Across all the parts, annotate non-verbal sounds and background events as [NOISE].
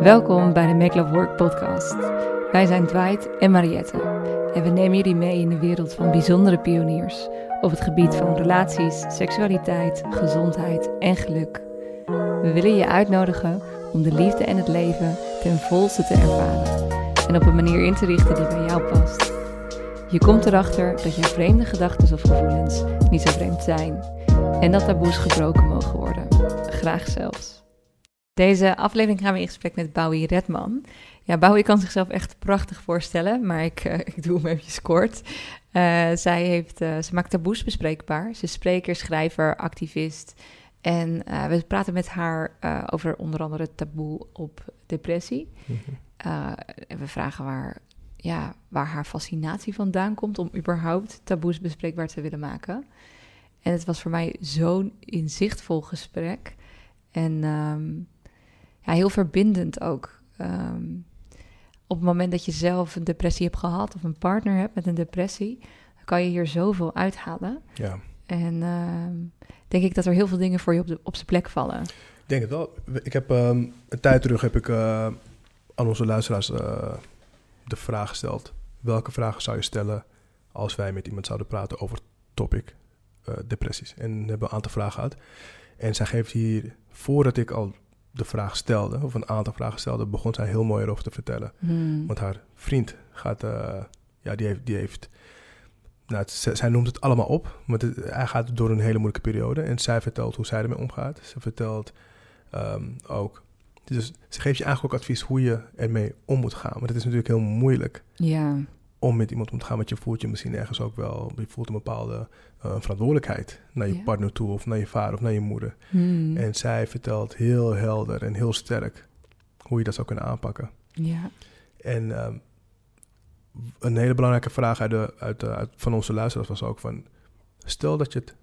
Welkom bij de Make Love Work podcast. Wij zijn Dwight en Mariette en we nemen jullie mee in de wereld van bijzondere pioniers op het gebied van relaties, seksualiteit, gezondheid en geluk. We willen je uitnodigen om de liefde en het leven ten volste te ervaren en op een manier in te richten die bij jou past. Je komt erachter dat je vreemde gedachten of gevoelens niet zo vreemd zijn en dat taboes gebroken mogen worden, graag zelfs. Deze aflevering gaan we in gesprek met Bowie Redman. Ja, Bowie kan zichzelf echt prachtig voorstellen, maar ik, uh, [LAUGHS] ik doe hem even kort. Uh, zij, heeft, uh, ze maakt taboes bespreekbaar. Ze is spreker, schrijver, activist. En we praten met haar over onder andere het taboe op depressie. -hmm. en we vragen waar, ja, waar haar fascinatie vandaan komt om überhaupt taboes bespreekbaar te willen maken. En het was voor mij zo'n inzichtvol gesprek. En um, ja, heel verbindend ook. Um, op het moment dat je zelf een depressie hebt gehad of een partner hebt met een depressie, dan kan je hier zoveel uithalen. Ja. En uh, denk ik dat er heel veel dingen voor je op, de, op zijn plek vallen. Ik denk het wel. Ik heb um, een tijd terug heb ik uh, aan onze luisteraars uh, de vraag gesteld: welke vragen zou je stellen als wij met iemand zouden praten over het topic uh, depressies? En hebben een aantal vragen gehad. En zij geeft hier, voordat ik al de vraag stelde, of een aantal vragen stelde, begon zij heel mooi erover te vertellen. Hmm. Want haar vriend gaat, uh, ja, die heeft, die heeft nou, het, zij noemt het allemaal op, want het, hij gaat door een hele moeilijke periode. En zij vertelt hoe zij ermee omgaat. Ze vertelt um, ook, dus ze geeft je eigenlijk ook advies hoe je ermee om moet gaan. Want het is natuurlijk heel moeilijk. Ja om met iemand om te gaan, want je voelt je misschien ergens ook wel, je voelt een bepaalde uh, verantwoordelijkheid naar je partner toe, of naar je vader of naar je moeder. Hmm. En zij vertelt heel helder en heel sterk hoe je dat zou kunnen aanpakken. Ja. En ehm, een hele belangrijke vraag uit de, uit de, uit, van onze luisteraars was ook van... Stel dat je het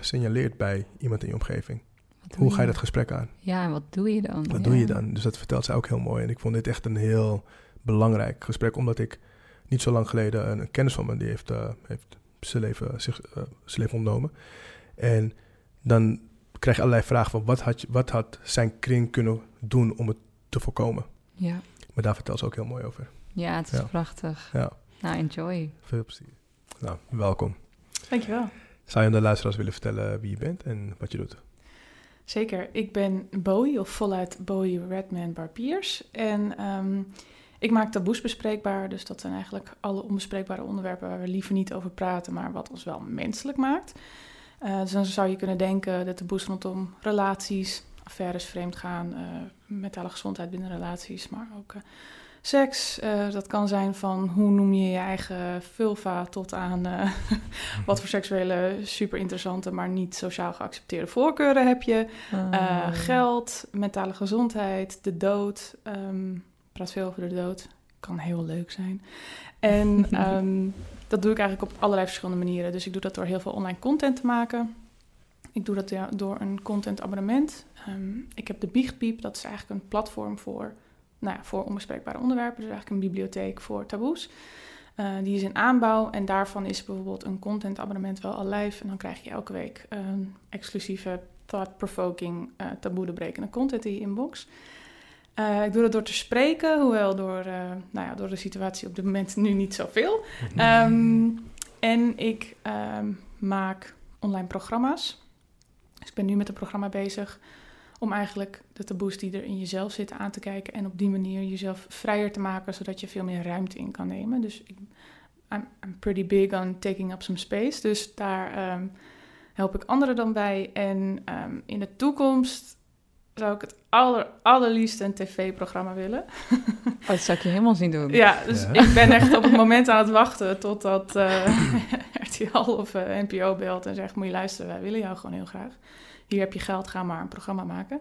signaleert bij iemand in je omgeving. Hoe ga je dat gesprek aan? Ja, en wat doe je dan? Wat Ja. doe je dan? Dus dat vertelt zij ook heel mooi. En ik vond dit echt een heel belangrijk gesprek, omdat ik niet zo lang geleden een, een kennis van me die heeft, uh, heeft zijn, leven, zich, uh, zijn leven ontnomen. En dan krijg je allerlei vragen van wat had, je, wat had zijn kring kunnen doen om het te voorkomen. Ja. Maar daar vertelt ze ook heel mooi over. ja, het is Ja. prachtig. Ja, Nou, enjoy. veel plezier. Nou, welkom. Dankjewel. Zou je aan de luisteraars willen vertellen wie je bent en wat je doet? Zeker. Ik ben Bowie, of voluit Bowie Redman Barbiers. En um, ik maak taboes bespreekbaar. Dus dat zijn eigenlijk alle onbespreekbare onderwerpen waar we liever niet over praten, maar wat ons wel menselijk maakt. Uh, dus dan zou je kunnen denken de taboes rondom relaties, affaires, vreemdgaan, uh, mentale gezondheid binnen relaties, maar ook uh, seks. Dat kan zijn van hoe noem je je eigen vulva tot aan [LAUGHS] wat voor seksuele super interessante, maar niet sociaal geaccepteerde voorkeuren heb je. Uh, geld, mentale gezondheid, de dood. Um, praat veel over de dood. Kan heel leuk zijn. En um, [LAUGHS] dat doe ik eigenlijk op allerlei verschillende manieren. Dus ik doe dat door heel veel online content te maken. Ik doe dat door een content abonnement. Um, ik heb de Biechtpiep, dat is eigenlijk een platform voor, nou ja, voor onbespreekbare onderwerpen. Dus eigenlijk een bibliotheek voor taboes. Uh, die is in aanbouw en daarvan is bijvoorbeeld een content abonnement wel al live. En dan krijg je elke week een exclusieve thought-provoking, uh, taboe-doorbrekende content in je inbox. Uh, ik doe dat door te spreken, hoewel door, uh, nou ja, door de situatie op dit moment nu niet zoveel. Um, en ik um, maak online programma's. Dus ik ben nu met een programma bezig om eigenlijk de taboes die er in jezelf zitten aan te kijken en op die manier jezelf vrijer te maken, zodat je veel meer ruimte in kan nemen. Dus ik, I'm, I'm pretty big on taking up some space. Dus daar um, help ik anderen dan bij. En in de toekomst zou ik het aller, allerliefst een tv-programma willen. Oh, dat zou ik je helemaal zien doen. Ja, dus ja. ik ben echt op het [LAUGHS] moment aan het wachten totdat [LAUGHS] uh, RTL of uh, NPO belt en zegt, moet je luisteren, wij willen jou gewoon heel graag. Hier heb je geld, ga maar een programma maken.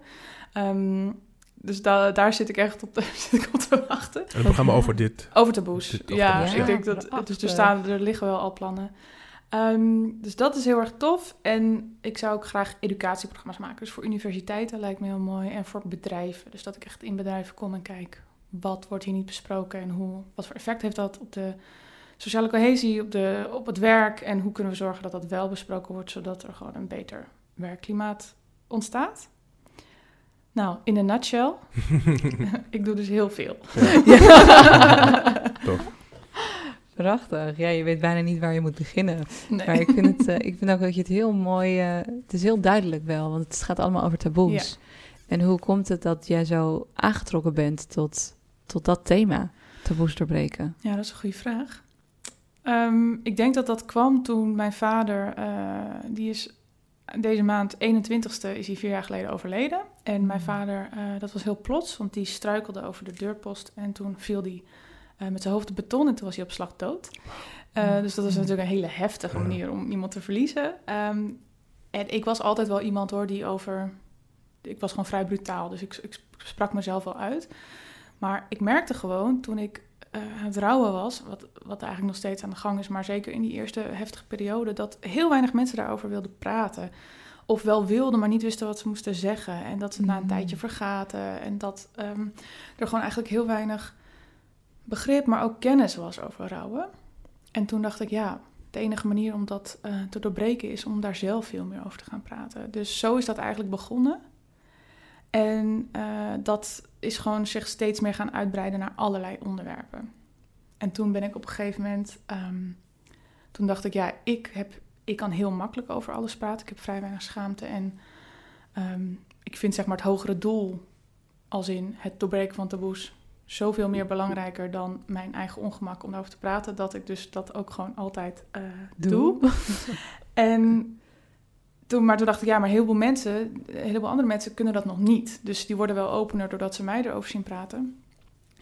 Um, dus da daar zit ik echt op te, [LAUGHS] zit ik op te wachten. En een programma over dit? Over taboes, dit, ja, taboes, ja. Ik denk dat, dus er, staan, er liggen wel al plannen. Um, dus dat is heel erg tof. En ik zou ook graag educatieprogramma's maken. Dus voor universiteiten lijkt me heel mooi. En voor bedrijven. Dus dat ik echt in bedrijven kom en kijk. Wat wordt hier niet besproken? En hoe, wat voor effect heeft dat op de sociale cohesie, op, de, op het werk? En hoe kunnen we zorgen dat dat wel besproken wordt, zodat er gewoon een beter werkklimaat ontstaat? Nou, in een nutshell. [LAUGHS] [LAUGHS] ik doe dus heel veel. [LAUGHS] Tof. Prachtig. Ja, je weet bijna niet waar je moet beginnen. Nee. Maar ik vind, het, eh, ik vind ook dat je het heel mooi... eh, het is heel duidelijk wel, want het gaat allemaal over taboes. En hoe komt het dat jij zo aangetrokken bent tot, tot dat thema, taboes doorbreken? Ja, dat is een goede vraag. Ehm, ik denk dat dat kwam toen mijn vader, eh, die is deze maand 21ste, is hij vier jaar geleden overleden. En mijn vader, eh, dat was heel plots, want die struikelde over de deurpost en toen viel hij eh, met zijn hoofd op beton en toen was hij op slag dood. Eh, dus dat was natuurlijk een hele heftige manier om iemand te verliezen. Ehm, en ik was altijd wel iemand hoor die over. Ik was gewoon vrij brutaal, dus ik, ik sprak mezelf wel uit. Maar ik merkte gewoon toen ik eh, aan het rouwen was, wat, wat eigenlijk nog steeds aan de gang is, maar zeker in die eerste heftige periode, dat heel weinig mensen daarover wilden praten. Of wel wilden, maar niet wisten wat ze moesten zeggen. En dat ze na een Mm. tijdje vergaten. En dat ehm, er gewoon eigenlijk heel weinig begrip, maar ook kennis was over rouwen. En toen dacht ik, ja, de enige manier om dat eh, te doorbreken is om daar zelf veel meer over te gaan praten. Dus zo is dat eigenlijk begonnen. En eh, dat is gewoon zich steeds meer gaan uitbreiden naar allerlei onderwerpen. En toen ben ik op een gegeven moment, ehm, toen dacht ik, ja, ik, heb, ik kan heel makkelijk over alles praten. Ik heb vrij weinig schaamte en ehm, ik vind zeg maar het hogere doel, als in het doorbreken van taboes, zoveel meer belangrijker dan mijn eigen ongemak om daarover te praten, dat ik dus dat ook gewoon altijd eh, doe. [LAUGHS] En toen, maar toen dacht ik, ja, maar heel veel mensen, een heleboel andere mensen kunnen dat nog niet. Dus die worden wel opener doordat ze mij erover zien praten.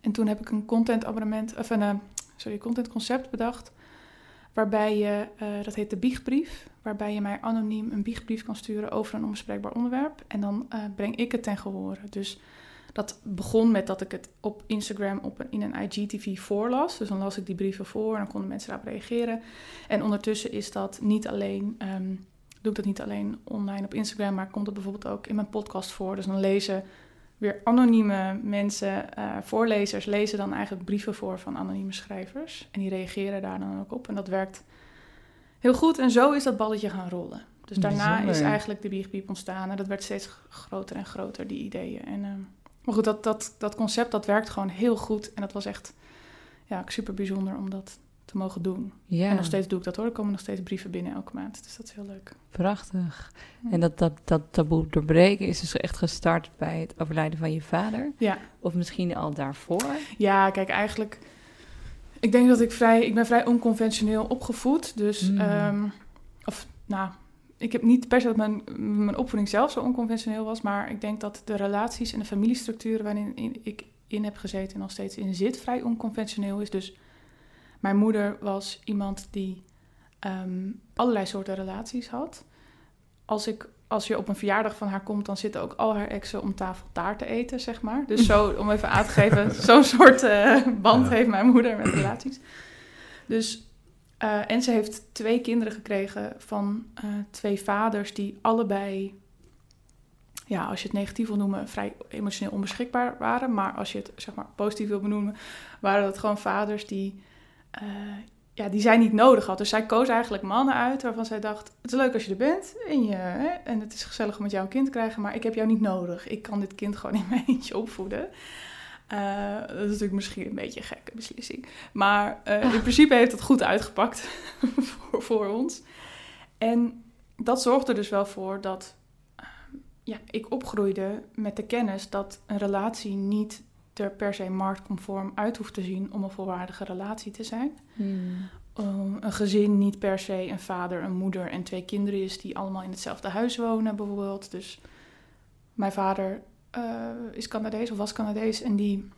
En toen heb ik een content abonnement, of een, eh, sorry, content concept bedacht. Waarbij je, eh, dat heet de biechtbrief, waarbij je mij anoniem een biechtbrief kan sturen over een onbespreekbaar onderwerp. En dan breng ik het ten gehore. Dus dat begon met dat ik het op Instagram op een, in een IGTV voorlas. Dus dan las ik die brieven voor en dan konden mensen daarop reageren. En ondertussen is dat niet alleen, ehm, doe ik dat niet alleen online op Instagram, maar komt het bijvoorbeeld ook in mijn podcast voor. Dus dan lezen weer anonieme mensen, eh, voorlezers, lezen dan eigenlijk brieven voor van anonieme schrijvers. En die reageren daar dan ook op. En dat werkt heel goed. En zo is dat balletje gaan rollen. Dus daarna Bijzonder. is eigenlijk de Bierpiep ontstaan. En dat werd steeds groter en groter, die ideeën. En, ehm, maar goed, dat, dat, dat concept dat werkt gewoon heel goed. En dat was echt ja, super bijzonder om dat te mogen doen. Ja, En nog steeds doe ik dat hoor. Er komen nog steeds brieven binnen elke maand. Dus dat is heel leuk. prachtig. En dat, dat, dat taboe doorbreken is dus echt gestart bij het overlijden van je vader? Ja. Of misschien al daarvoor? Ja, kijk, eigenlijk... Ik denk dat ik vrij... Ik ben vrij onconventioneel opgevoed. Dus... Mm. ehm, of, nou... Ik heb niet per se dat mijn, mijn opvoeding zelf zo onconventioneel was... maar ik denk dat de relaties en de familiestructuren... waarin in- ik in heb gezeten en nog steeds in zit... vrij onconventioneel is. Dus mijn moeder was iemand die ehm, allerlei soorten relaties had. Als, ik, als je op een verjaardag van haar komt... dan zitten ook al haar exen om tafel taart te eten, zeg maar. Dus zo, [LAUGHS] om even aan te geven... zo'n soort eh, band Ja. heeft mijn moeder met relaties. Dus... eh, en ze heeft twee kinderen gekregen van eh, twee vaders die allebei, ja, als je het negatief wil noemen, vrij emotioneel onbeschikbaar waren. Maar als je het zeg maar positief wil benoemen, waren dat gewoon vaders die, eh, ja, die zij niet nodig had. Dus zij koos eigenlijk mannen uit waarvan zij dacht: het is leuk als je er bent en, je, hè, en het is gezellig om met jou een kind te krijgen, maar ik heb jou niet nodig. Ik kan dit kind gewoon in mijn eentje opvoeden. Eh, dat is natuurlijk misschien een beetje een gekke beslissing. Maar eh, in [LAUGHS] principe heeft het goed uitgepakt [LAUGHS] voor, voor ons. En dat zorgde er dus wel voor dat eh, ja, ik opgroeide met de kennis dat een relatie niet er per se marktconform uit hoeft te zien om een volwaardige relatie te zijn. Um, een gezin niet per se een vader, een moeder en twee kinderen is die allemaal in hetzelfde huis wonen, bijvoorbeeld. Dus mijn vader is Canadees of was Canadees en die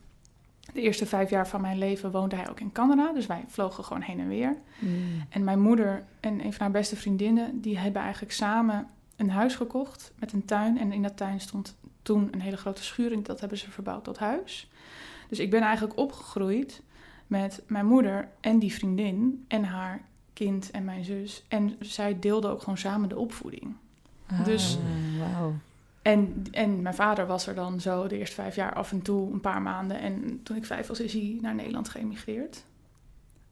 de eerste vijf jaar van mijn leven woonde hij ook in Canada. Dus wij vlogen gewoon heen en weer. Mm. En mijn moeder en een van haar beste vriendinnen, die hebben eigenlijk samen een huis gekocht met een tuin. En in dat tuin stond toen een hele grote schuur en dat hebben ze verbouwd tot huis. Dus ik ben eigenlijk opgegroeid met mijn moeder en die vriendin en haar kind en mijn zus. En zij deelden ook gewoon samen de opvoeding. Dus- Ah, wauw. En, en mijn vader was er dan zo de eerste vijf jaar af en toe een paar maanden. En toen ik vijf was, is hij naar Nederland geëmigreerd.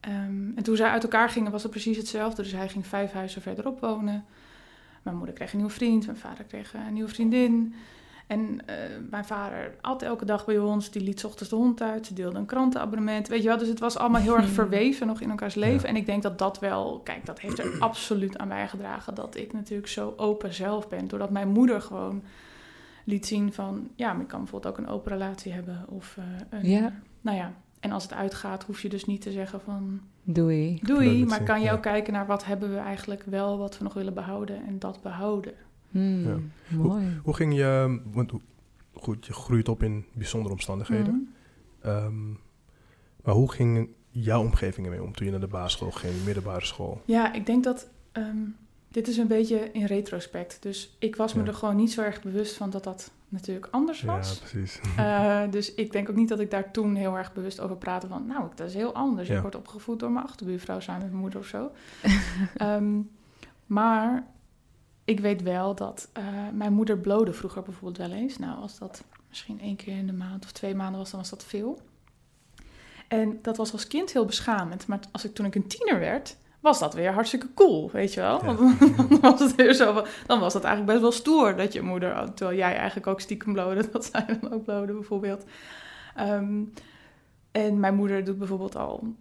Ehm, en toen zij uit elkaar gingen, was het precies hetzelfde. Dus hij ging vijf huizen verderop wonen. Mijn moeder kreeg een nieuwe vriend, mijn vader kreeg een nieuwe vriendin. En eh, mijn vader at elke dag bij ons. Die liet 's ochtends de hond uit. Ze deelde een krantenabonnement. Weet je wel, dus het was allemaal heel erg verweven nog in elkaars leven. Ja. En ik denk dat dat wel... Kijk, dat heeft er [CLEARS THROAT] absoluut aan bijgedragen... dat ik natuurlijk zo open zelf ben. Doordat mijn moeder gewoon liet zien van... Ja, maar ik kan bijvoorbeeld ook een open relatie hebben. Of eh, een... Ja. Nou ja, en als het uitgaat hoef je dus niet te zeggen van... Doei. Doei, maar kan je ook kijken naar wat hebben we eigenlijk wel... wat we nog willen behouden en dat behouden. Hmm, Ja. Mooi. Hoe ging je... Want goed, je groeit op in bijzondere omstandigheden. Mhm. Ehm, maar hoe ging jouw omgeving ermee om toen je naar de basisschool ging, middelbare school? Ja, ik denk dat ehm, dit is een beetje in retrospect. Dus ik was me Ja. er gewoon niet zo erg bewust van dat dat natuurlijk anders Ja, was. precies. Eh, dus ik denk ook niet dat ik daar toen heel erg bewust over praatte van... nou, dat is heel anders. Ja. Ik word opgevoed door mijn achterbuurvrouw samen met mijn moeder of zo. [LAUGHS] Ehm, maar ik weet wel dat eh, mijn moeder blode vroeger bijvoorbeeld wel eens. Nou, als dat misschien één keer in de maand of twee maanden was, dan was dat veel. En dat was als kind heel beschamend. Maar als ik, toen ik een tiener werd, was dat weer hartstikke cool, weet je wel. Ja. Want [LAUGHS] dan was het weer zo van- dan was dat eigenlijk best wel stoer dat je moeder, terwijl jij eigenlijk ook stiekem blode, [LAUGHS] dat zij dan ook blode bijvoorbeeld. Ehm, en mijn moeder doet bijvoorbeeld al,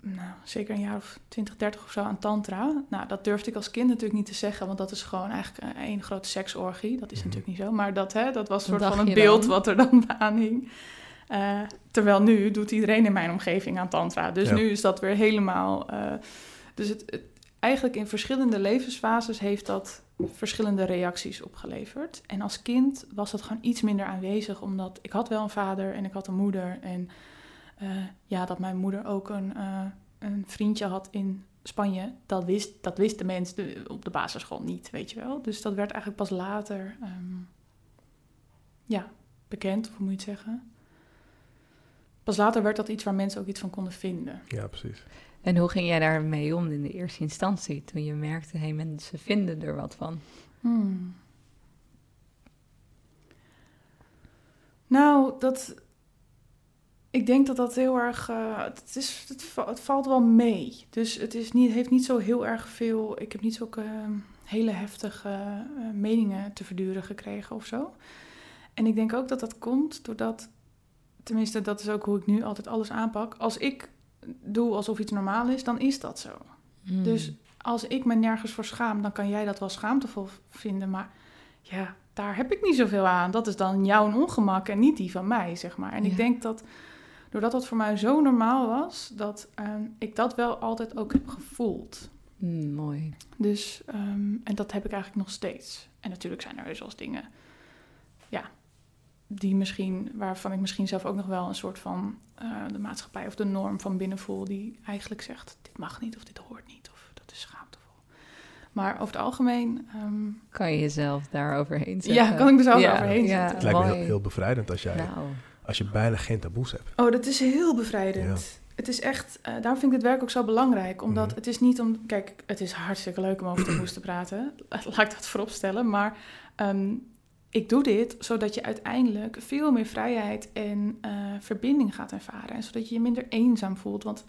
nou, zeker een jaar of 20, 30 of zo aan tantra. Nou, dat durfde ik als kind natuurlijk niet te zeggen, want dat is gewoon eigenlijk een één grote seksorgie. Dat is Mhm. natuurlijk niet zo, maar dat, hè, dat was soort van een beeld dan? wat er dan [LAUGHS] aan hing. Eh, terwijl nu doet iedereen in mijn omgeving aan tantra. Dus Ja. nu is dat weer helemaal... eh, dus het, het- eigenlijk in verschillende levensfases heeft dat verschillende reacties opgeleverd. En als kind was dat gewoon iets minder aanwezig, omdat ik had wel een vader en ik had een moeder. En eh, ja, dat mijn moeder ook een, eh, een vriendje had in Spanje, dat wist, dat wist de mens op de basisschool niet, weet je wel. Dus dat werd eigenlijk pas later ehm, ja, bekend, of hoe moet je het zeggen. Pas later werd dat iets waar mensen ook iets van konden vinden. Ja, precies. En hoe ging jij daarmee om in de eerste instantie? Toen je merkte, hé, hey, mensen vinden er wat van. Hmm. Nou, dat. Ik denk dat dat heel erg. eh, het, is, het, va- het valt wel mee. Dus het is niet, heeft niet zo heel erg veel. Ik heb niet zulke eh, hele heftige eh, meningen te verduren gekregen of zo. En ik denk ook dat dat komt doordat. Tenminste, dat is ook hoe ik nu altijd alles aanpak. Als ik doe alsof iets normaal is, dan is dat zo. Hmm. Dus als ik me nergens voor schaam, dan kan jij dat wel schaamtevol vinden. Maar ja, daar heb ik niet zoveel aan. Dat is dan jouw ongemak en niet die van mij, zeg maar. En Ja. ik denk dat, doordat dat voor mij zo normaal was, dat ehm, ik dat wel altijd ook heb gevoeld. Hmm, mooi. Dus, ehm, en dat heb ik eigenlijk nog steeds. En natuurlijk zijn er heus wel eens dingen, ja, die misschien, waarvan ik misschien zelf ook nog wel een soort van eh, de maatschappij of de norm van binnen voel, die eigenlijk zegt, dit mag niet of dit hoort niet of dat is schaamtevol. Maar over het algemeen, ehm, Kan je jezelf daar overheen zetten? ja, kan ik mezelf Ja, overheen ja. zetten. Het lijkt me heel, heel bevrijdend als, jij, Nou, als je bijna geen taboes hebt. Oh, dat is heel bevrijdend. Het is echt, eh, daarom vind ik dit werk ook zo belangrijk. Omdat Mhm. het is niet om, kijk, het is hartstikke leuk om over taboes te praten. [LAUGHS] Laat ik dat voorop stellen. Maar ehm, ik doe dit zodat je uiteindelijk veel meer vrijheid en eh, verbinding gaat ervaren. En zodat je je minder eenzaam voelt. Want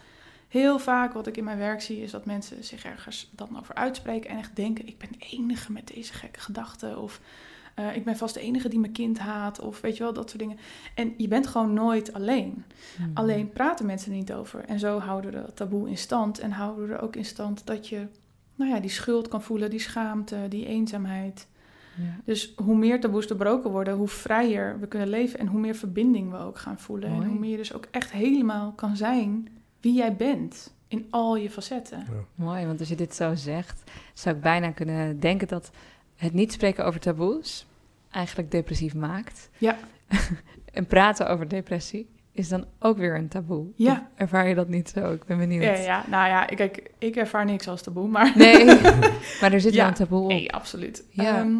heel vaak wat ik in mijn werk zie is dat mensen zich ergens dan over uitspreken. En echt denken, ik ben de enige met deze gekke gedachten. Of eh, ik ben vast de enige die mijn kind haat. Of weet je wel, dat soort dingen. En je bent gewoon nooit alleen. hmm. Alleen praten mensen er niet over. En zo houden we dat taboe in stand. En houden we er ook in stand dat je nou ja, die schuld kan voelen, die schaamte, die eenzaamheid. Ja. Dus hoe meer taboes doorbroken worden, hoe vrijer we kunnen leven en hoe meer verbinding we ook gaan voelen. Mooi. En hoe meer je dus ook echt helemaal kan zijn wie jij bent in al je facetten. Mooi, want als je dit zo zegt, zou ik bijna kunnen denken dat het niet spreken over taboes eigenlijk depressief maakt. Ja. [LAUGHS] en praten over depressie is dan ook weer een taboe. Ja. Of ervaar je dat niet zo? Ik ben benieuwd. Ja, ja, nou ja, kijk, ik ervaar niks als taboe, maar Nee, [LAUGHS] maar er zit Ja. wel een taboe op. Nee, absoluut. Ja. Ehm,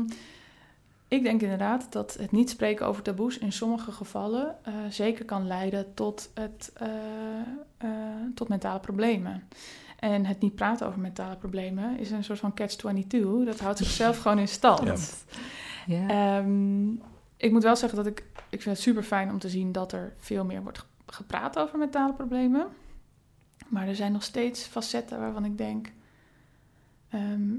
ik denk inderdaad dat het niet spreken over taboes in sommige gevallen eh, zeker kan leiden tot, het, eh, eh, tot mentale problemen. En het niet praten over mentale problemen is een soort van catch-22. Dat houdt zichzelf [LAUGHS] gewoon in stand. Ja. Ja. Ehm, ik moet wel zeggen dat ik, ik vind het super fijn om te zien dat er veel meer wordt ge- gepraat over mentale problemen. Maar er zijn nog steeds facetten waarvan ik denk, ehm,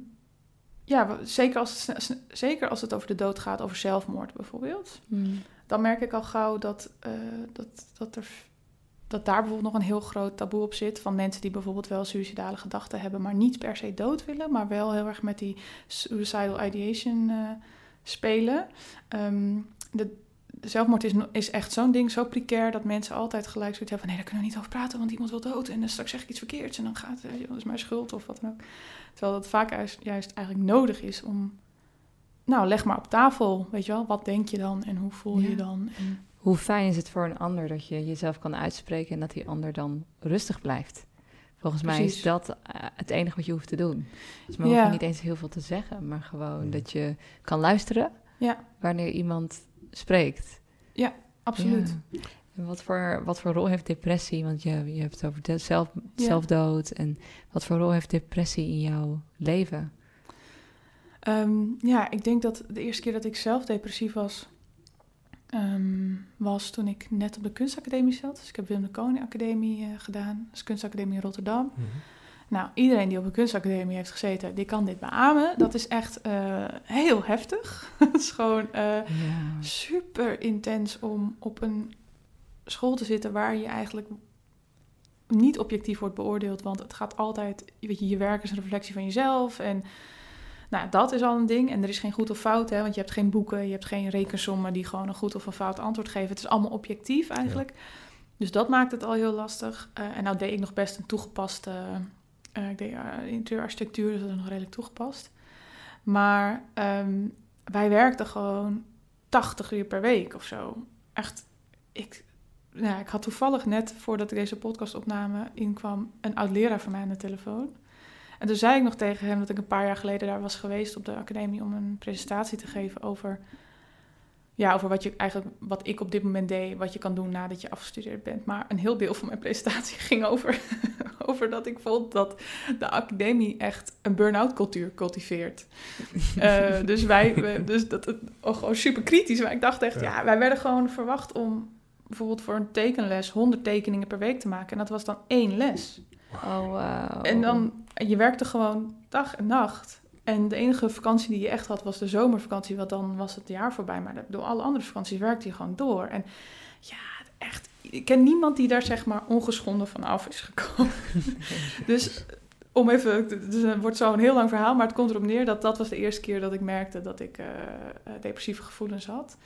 ja, zeker als, het, zeker als het over de dood gaat, over zelfmoord bijvoorbeeld. Hmm. Dan merk ik al gauw dat, eh, dat, dat, er, dat daar bijvoorbeeld nog een heel groot taboe op zit. Van mensen die bijvoorbeeld wel suïcidale gedachten hebben, maar niet per se dood willen. Maar wel heel erg met die suicidal ideation eh, spelen. Ehm, de, de zelfmoord is, is echt zo'n ding, zo precair, dat mensen altijd gelijk zoiets hebben van... nee, daar kunnen we niet over praten, want iemand wil dood. En dan straks zeg ik iets verkeerds en dan gaat het, dat is mijn schuld of wat dan ook. Terwijl dat vaak juist, juist eigenlijk nodig is om... Nou, leg maar op tafel, weet je wel. Wat denk je dan en hoe voel je Ja. dan? En, Hoe fijn is het voor een ander dat je jezelf kan uitspreken en dat die ander dan rustig blijft? Volgens mij is dat eh, het enige wat je hoeft te doen. Dus we hoef Ja. je niet eens heel veel te zeggen, maar gewoon Mm. dat je kan luisteren Ja. wanneer iemand spreekt. absoluut. Ja. En wat voor, wat voor rol heeft depressie? Want je, je hebt het over de zelf, Ja. zelfdood. En wat voor rol heeft depressie in jouw leven? Ehm, ja, ik denk dat de eerste keer dat ik zelf depressief was, ehm, was toen ik net op de kunstacademie zat. Dus ik heb Willem de Koning Academie eh, gedaan, dus kunstacademie in Rotterdam. Mhm. Nou, iedereen die op een kunstacademie heeft gezeten, die kan dit beamen. Dat is echt eh, heel heftig. [LAUGHS] Het is gewoon eh, Ja. super intens om op een school te zitten waar je eigenlijk niet objectief wordt beoordeeld. Want het gaat altijd, weet je, je werk is een reflectie van jezelf. En nou, dat is al een ding. En er is geen goed of fout, hè, want je hebt geen boeken, je hebt geen rekensommen die gewoon een goed of een fout antwoord geven. Het is allemaal objectief eigenlijk. Dus dat maakt het al heel lastig. Eh, en nou deed ik nog best een toegepaste, eh, ik deed interieurarchitectuur, dus dat is nog redelijk toegepast. Maar ehm, wij werkten gewoon 80 uur per week of zo. Echt, ik, nou, ik had toevallig net voordat ik deze podcastopname inkwam, een oud leraar van mij aan de telefoon. En toen zei ik nog tegen hem dat ik een paar jaar geleden daar was geweest op de academie om een presentatie te geven over, ja, over wat, je eigenlijk, wat ik op dit moment deed, wat je kan doen nadat je afgestudeerd bent. Maar een heel deel van mijn presentatie [LAUGHS] ging over, over dat ik vond dat de academie echt een burn-out cultuur cultiveert. [LAUGHS] Eh, dus wij, we- dus dat het oh, gewoon super kritisch. Maar ik dacht echt, Ja. ja. wij werden gewoon verwacht om bijvoorbeeld voor een tekenles 100 tekeningen per week te maken. En dat was dan één les. Oh, wauw. En dan, je werkte gewoon dag en nacht. En de enige vakantie die je echt had was de zomervakantie, want dan was het jaar voorbij. Maar door alle andere vakanties werkte je gewoon door. En ja, echt, ik ken niemand die daar zeg maar ongeschonden van af is gekomen. [LAUGHS] dus om even, dus het wordt zo een heel lang verhaal, maar het komt erop neer dat dat was de eerste keer dat ik merkte dat ik eh, eh, depressieve gevoelens had.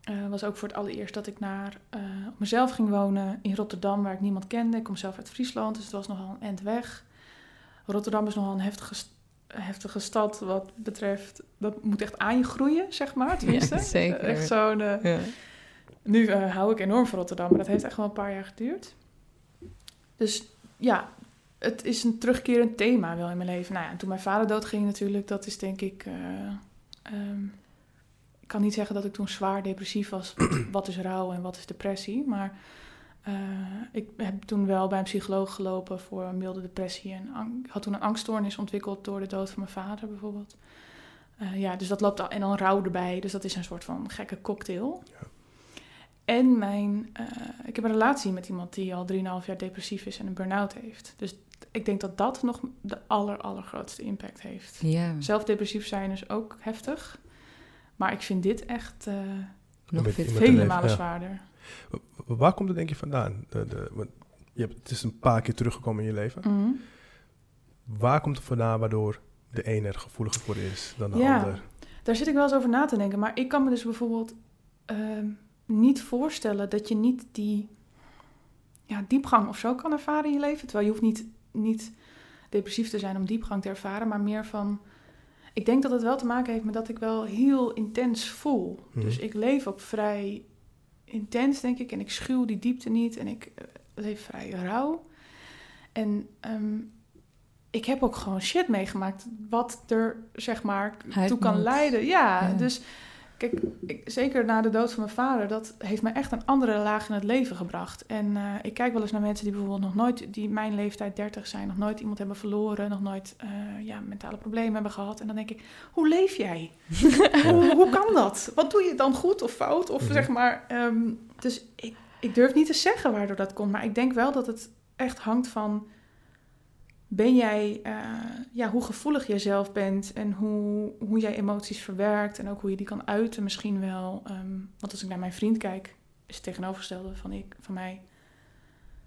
Eh was ook voor het allereerst dat ik naar op mezelf ging wonen in Rotterdam, waar ik niemand kende. Ik kom zelf uit Friesland, dus het was nogal een end weg. Rotterdam is nogal een heftige, heftige stad wat betreft... Dat moet echt aan je groeien, zeg maar, tenminste. [LAUGHS] Ja, zeker. Echt zo'n... eh, Ja. nu eh, hou ik enorm van Rotterdam, maar dat heeft echt wel een paar jaar geduurd. Dus ja, het is een terugkerend thema wel in mijn leven. Nou ja, en toen mijn vader doodging natuurlijk, dat is denk ik... eh, ehm, ik kan niet zeggen dat ik toen zwaar depressief was. [CLEARS THROAT] wat is rouw en wat is depressie? Maar eh, ik heb toen wel bij een psycholoog gelopen voor een milde depressie. En ik had toen een angststoornis ontwikkeld door de dood van mijn vader bijvoorbeeld. Eh, ja, dus dat loopt al. En dan rouw erbij. Dus dat is een soort van gekke cocktail. Ja. En mijn, eh, ik heb een relatie met iemand die al 3,5 jaar depressief is en een burn-out heeft. Dus ik denk dat dat nog de aller, allergrootste impact heeft. ja. Zelf depressief zijn is ook heftig. Maar ik vind dit echt eh, Nog vele malen ja. zwaarder. Wa- Waar komt het denk je vandaan? De, de, want je hebt, het is een paar keer teruggekomen in je leven. Mhm. Waar komt het vandaan waardoor de ene er gevoeliger voor is dan de Ja. ander? Daar zit ik wel eens over na te denken. Maar ik kan me dus bijvoorbeeld ehm, niet voorstellen dat je niet die ja, diepgang of zo kan ervaren in je leven. Terwijl je hoeft niet, niet depressief te zijn om diepgang te ervaren, maar meer van. Ik denk dat het wel te maken heeft met dat ik wel heel intens voel. Mhm. Dus ik leef ook vrij intens, denk ik. En ik schuw die diepte niet. En ik eh, leef vrij rauw. En ehm, ik heb ook gewoon shit meegemaakt. Wat er, zeg maar, toe kan leiden. Ja, Ja. dus kijk, ik, zeker na de dood van mijn vader... dat heeft me echt een andere laag in het leven gebracht. En eh, ik kijk wel eens naar mensen die bijvoorbeeld nog nooit... die mijn leeftijd 30 zijn, nog nooit iemand hebben verloren... nog nooit eh, ja, mentale problemen hebben gehad. En dan denk ik, hoe leef jij? [LAUGHS] hoe, hoe kan dat? Wat doe je dan goed of fout? Of Mhm. zeg maar... ehm, dus ik, ik durf niet te zeggen waardoor dat komt. Maar ik denk wel dat het echt hangt van... ben jij, eh, ja, hoe gevoelig jij zelf bent en hoe, hoe jij emoties verwerkt en ook hoe je die kan uiten misschien wel. Ehm, want als ik naar mijn vriend kijk, is het tegenovergestelde van, ik, van mij.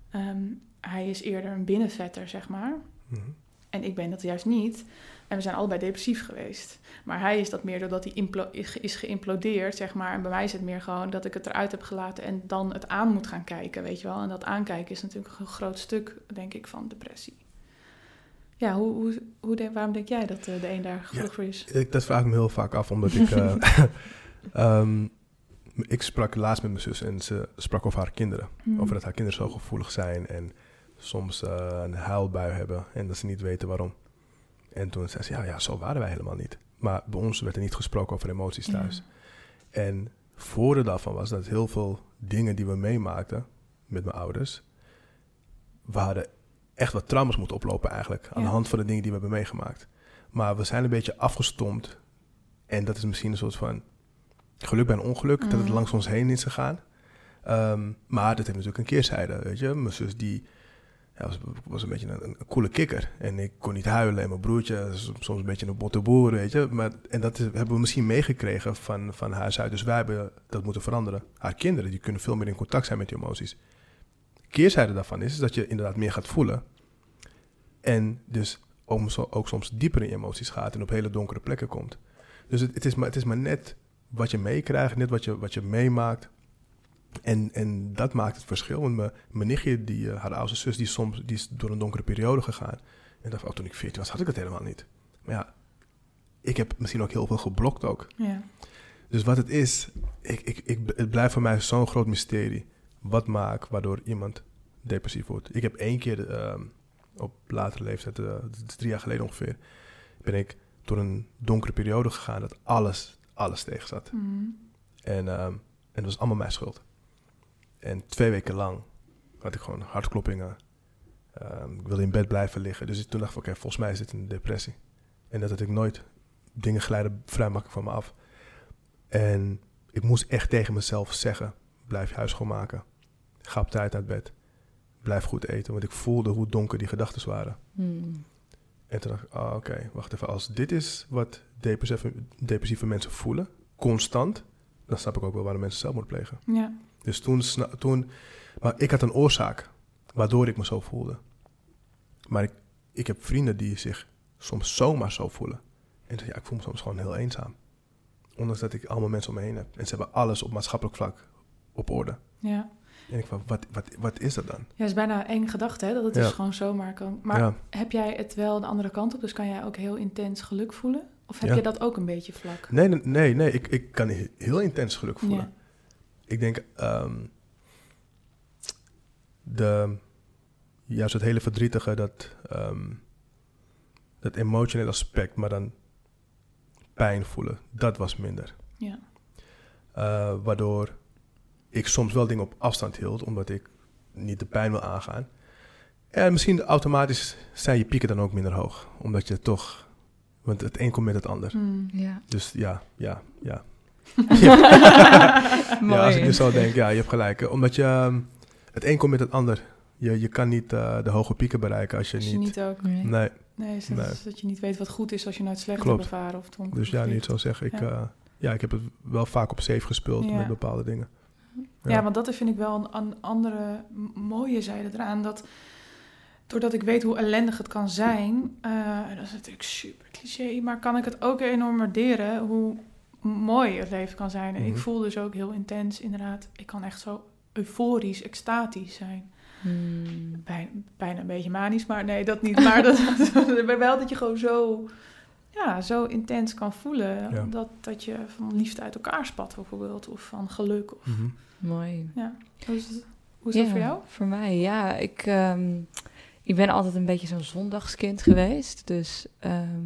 Ehm, hij is eerder een binnenvetter, zeg maar. Mhm. En ik ben dat juist niet. En we zijn allebei depressief geweest. Maar hij is dat meer doordat hij is geïmplodeerd, zeg maar. En bij mij is het meer gewoon dat ik het eruit heb gelaten en dan het aan moet gaan kijken, weet je wel. En dat aankijken is natuurlijk een groot stuk, denk ik, van depressie. Ja, hoe, hoe, hoe waarom denk jij dat eh, de een daar gevoelig voor is? Ik, dat vraag ik me heel vaak af, omdat ik... [LAUGHS] eh, [LAUGHS] ehm, ik sprak laatst met mijn zus en ze sprak over haar kinderen. Hmm. Over dat haar kinderen zo gevoelig zijn en soms eh, een huilbui hebben en dat ze niet weten waarom. En toen zei ze, ja, ja, zo waren wij helemaal niet. Maar bij ons werd er niet gesproken over emoties thuis. En voordeel daarvan was dat heel veel dingen die we meemaakten met mijn ouders, we hadden echt wat trauma's moeten oplopen eigenlijk, aan Ja. de hand van de dingen die we hebben meegemaakt. Maar we zijn een beetje afgestompt en dat is misschien een soort van geluk bij een ongeluk, dat het Mhm. langs ons heen is gegaan. Ehm, maar dat heeft natuurlijk een keerzijde, weet je. Mijn zus die ja, was, was een beetje een, een coole kikker. En ik kon niet huilen. En mijn broertje soms een beetje een botte boer, weet je. Maar, en dat is- hebben we misschien meegekregen van, van huis uit. Dus wij hebben dat moeten veranderen. Haar kinderen, die kunnen veel meer in contact zijn met die emoties. Keerzijde daarvan is, is dat je inderdaad meer gaat voelen. En dus ook, ook soms dieper in je emoties gaat en op hele donkere plekken komt. Dus het, het, is, maar, het is maar net wat je meekrijgt, net wat je, wat je meemaakt. En, en dat maakt het verschil. Want mijn, mijn nichtje, die, eh, haar oudste zus, die, soms, die is door een donkere periode gegaan. En dacht, oh, toen ik 14 was, had ik het helemaal niet. Maar ja, ik heb misschien ook heel veel geblokt ook. Ja. Dus wat het is, ik, ik, ik, het blijft voor mij zo'n groot mysterie. Wat maakt waardoor iemand depressief wordt. Ik heb één keer ehm, op latere leeftijd, eh, drie jaar geleden ongeveer, ben ik door een donkere periode gegaan dat alles, alles tegen zat. Mhm. En, ehm, en dat was allemaal mijn schuld. En twee weken lang had ik gewoon hartkloppingen. Ehm, ik wilde in bed blijven liggen. Dus toen dacht ik, oké, volgens mij is dit een depressie. En dat had ik nooit. Dingen glijden vrij makkelijk van me af. En ik moest echt tegen mezelf zeggen, blijf je huis schoonmaken. Ga op tijd uit bed. Blijf goed eten. Want ik voelde hoe donker die gedachten waren. Hmm. En toen dacht ik, ah, oké, wacht even. Als dit is wat depressieve, depressieve mensen voelen, constant, dan snap ik ook wel waarom mensen zelfmoord plegen. Ja. Dus toen, toen, maar ik had een oorzaak waardoor ik me zo voelde. Maar ik, ik heb vrienden die zich soms zomaar zo voelen. En ja, ik voel me soms gewoon heel eenzaam. Ondanks dat ik allemaal mensen om me heen heb. En ze hebben alles op maatschappelijk vlak op orde. Ja. En ik van, wat, wat, wat is dat dan? ja, het is bijna eng gedachte, hè? Dat het Ja. dus gewoon zomaar kan. Maar ja, heb jij het wel de andere kant op? Dus kan jij ook heel intens geluk voelen? Of heb Ja. je dat ook een beetje vlak? nee, nee, nee, nee ik, ik kan he- heel intens geluk voelen. Ik denk, ehm, de, juist het hele verdrietige, dat, ehm, dat emotionele aspect, maar dan pijn voelen, dat was minder. Ja. Eh, waardoor ik soms wel dingen op afstand hield, omdat ik niet de pijn wil aangaan. En misschien automatisch zijn je pieken dan ook minder hoog, omdat je toch, want het een komt met het ander. Ja. Dus ja, ja, ja. [LAUGHS] Ja, als ik nu zo denk, ja, je hebt gelijk. Eh, Omdat je, ehm, het een komt met het ander. Je, je kan niet eh, de hoge pieken bereiken als je, Als niet... je niet ook... Nee. Nee, Nee, is dat, Nee. dat je niet weet wat goed is als je nooit slecht Klopt. hebt ervaren of dus ja, niet zo zeggen. Ik, Ja. ja. ja, ik heb het wel vaak op safe gespeeld Ja. met bepaalde dingen. Ja. want dat vind ik wel een, een andere mooie zijde eraan. Dat doordat ik weet hoe ellendig het kan zijn, eh, en dat is natuurlijk super cliché, maar kan ik het ook enorm waarderen hoe mooi het leven kan zijn. En ik Mhm. voel dus ook heel intens, inderdaad. Ik kan echt zo euforisch, extatisch zijn. Hmm. Bijna, bijna een beetje manisch, maar nee, dat niet. Maar [LAUGHS] [LAUGHS] dat, maar wel dat je gewoon zo, ja, zo intens kan voelen. Ja. Dat, dat je van liefde uit elkaar spat, bijvoorbeeld. Of van geluk. Of, Mhm. Mooi. ja. Hoe is, het, hoe is dat voor jou? Voor mij, ja. Ik, ehm, ik ben altijd een beetje zo'n zondagskind geweest. Dus ehm,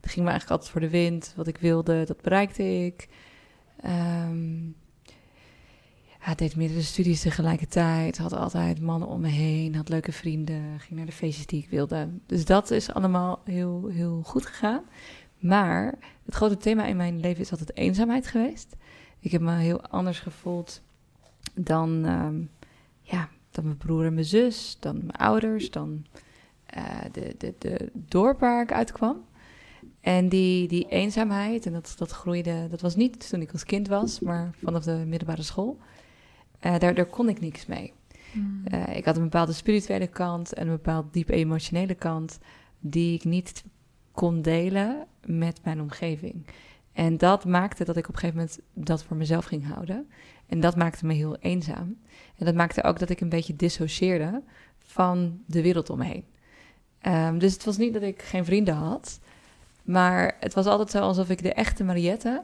het ging me eigenlijk altijd voor de wind. Wat ik wilde, dat bereikte ik. Ehm ja, deed meerdere studies tegelijkertijd. Had altijd mannen om me heen. Had leuke vrienden. Ging naar de feestjes die ik wilde. Dus dat is allemaal heel, heel goed gegaan. Maar het grote thema in mijn leven is altijd eenzaamheid geweest. Ik heb me heel anders gevoeld dan, ehm, ja, dan mijn broer en mijn zus, dan mijn ouders, dan eh, de, de, de dorp waar ik uitkwam. En die, die eenzaamheid, en dat, dat groeide, dat was niet toen ik als kind was, maar vanaf de middelbare school. Eh, daar, daar kon ik niks mee. Mm. Eh, ik had een bepaalde spirituele kant en een bepaald diep emotionele kant die ik niet kon delen met mijn omgeving. En dat maakte dat ik op een gegeven moment dat voor mezelf ging houden. En dat maakte me heel eenzaam. En dat maakte ook dat ik een beetje dissocieerde van de wereld om me heen. Ehm, dus het was niet dat ik geen vrienden had, maar het was altijd zo alsof ik de echte Mariette,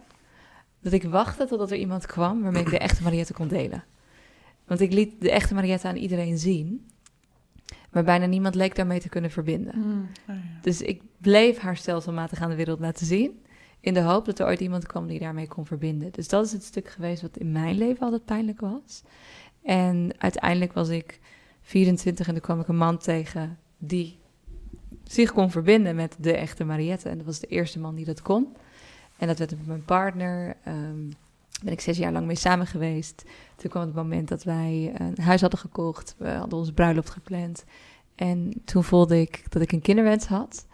dat ik wachtte totdat er iemand kwam waarmee ik de echte Mariette kon delen. Want ik liet de echte Mariette aan iedereen zien, maar bijna niemand leek daarmee te kunnen verbinden. Mm. Oh, ja. Dus ik bleef haar stelselmatig aan de wereld laten zien. In de hoop dat er ooit iemand kwam die daarmee kon verbinden. Dus dat is het stuk geweest wat in mijn leven altijd pijnlijk was. En uiteindelijk was ik 24 en toen kwam ik een man tegen die zich kon verbinden met de echte Mariette. En dat was de eerste man die dat kon. En dat werd mijn partner. ehm ben ik zes jaar lang mee samen geweest. Toen kwam het moment dat wij een huis hadden gekocht. We hadden onze bruiloft gepland. En toen voelde ik dat ik een kinderwens had.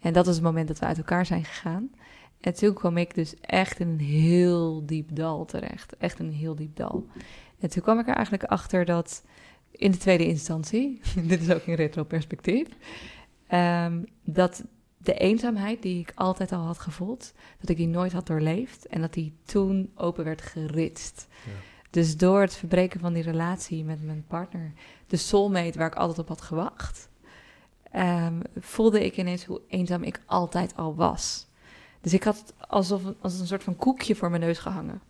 En dat was het moment dat we uit elkaar zijn gegaan. En toen kwam ik dus echt in een heel diep dal terecht. Echt een heel diep dal. En toen kwam ik er eigenlijk achter dat in de tweede instantie, [LAUGHS] dit is ook in retroperspectief, ehm, dat de eenzaamheid die ik altijd al had gevoeld, dat ik die nooit had doorleefd en dat die toen open werd geritst. Ja. Dus door het verbreken van die relatie met mijn partner, de soulmate waar ik altijd op had gewacht, ehm, voelde ik ineens hoe eenzaam ik altijd al was. Dus ik had het alsof als een soort van koekje voor mijn neus gehangen.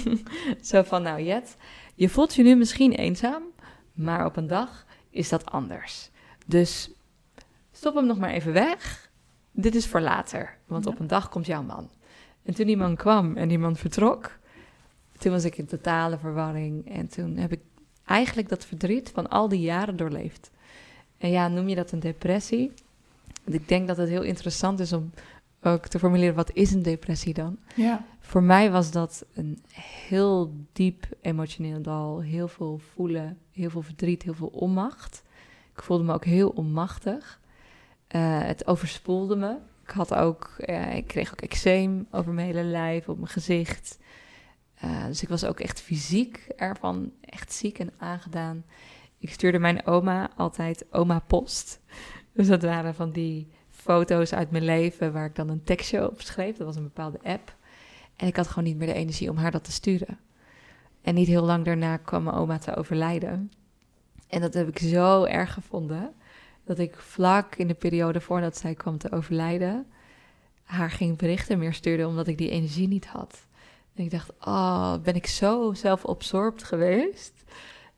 [LAUGHS] Zo van, nou Jet, je voelt je nu misschien eenzaam, maar op een dag is dat anders. Dus stop hem nog maar even weg. Dit is voor later, want Ja. op een dag komt jouw man. En toen die man kwam en die man vertrok, toen was ik in totale verwarring. En toen heb ik eigenlijk dat verdriet van al die jaren doorleefd. En ja, noem je dat een depressie? Ik denk dat het heel interessant is om ook te formuleren, wat is een depressie dan? Ja. Voor mij was dat een heel diep emotioneel dal. Heel veel voelen, heel veel verdriet, heel veel onmacht. Ik voelde me ook heel onmachtig. Eh, het overspoelde me. Ik had ook, eh, ik kreeg ook eczeem over mijn hele lijf, op mijn gezicht. Eh, dus ik was ook echt fysiek ervan echt ziek en aangedaan. Ik stuurde mijn oma altijd oma post. [LAUGHS] Dus dat waren van die foto's uit mijn leven waar ik dan een tekstje op schreef. Dat was een bepaalde app. En ik had gewoon niet meer de energie om haar dat te sturen. En niet heel lang daarna kwam mijn oma te overlijden. En dat heb ik zo erg gevonden. Dat ik vlak in de periode voordat zij kwam te overlijden. haar geen berichten meer stuurde omdat ik die energie niet had. En ik dacht, oh, ben ik zo zelfabsorbt geweest.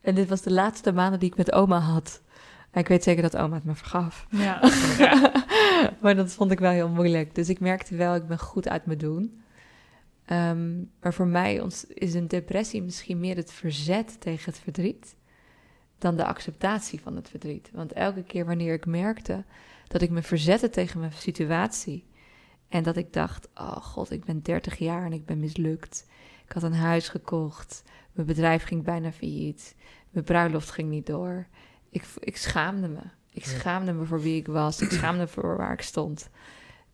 En dit was de laatste maanden die ik met oma had. Ik weet zeker dat oma het me vergaf. Ja. [LAUGHS] maar dat vond ik wel heel moeilijk. Dus ik merkte wel, ik ben goed uit me doen. Ehm, maar voor mij is een depressie misschien meer het verzet tegen het verdriet dan de acceptatie van het verdriet. Want elke keer wanneer ik merkte dat ik me verzette tegen mijn situatie en dat ik dacht, oh god, ik ben 30 jaar en ik ben mislukt. Ik had een huis gekocht, mijn bedrijf ging bijna failliet, mijn bruiloft ging niet door. Ik, ik schaamde me. Ik schaamde me voor wie ik was. Ik [CLEARS THROAT] schaamde me voor waar ik stond.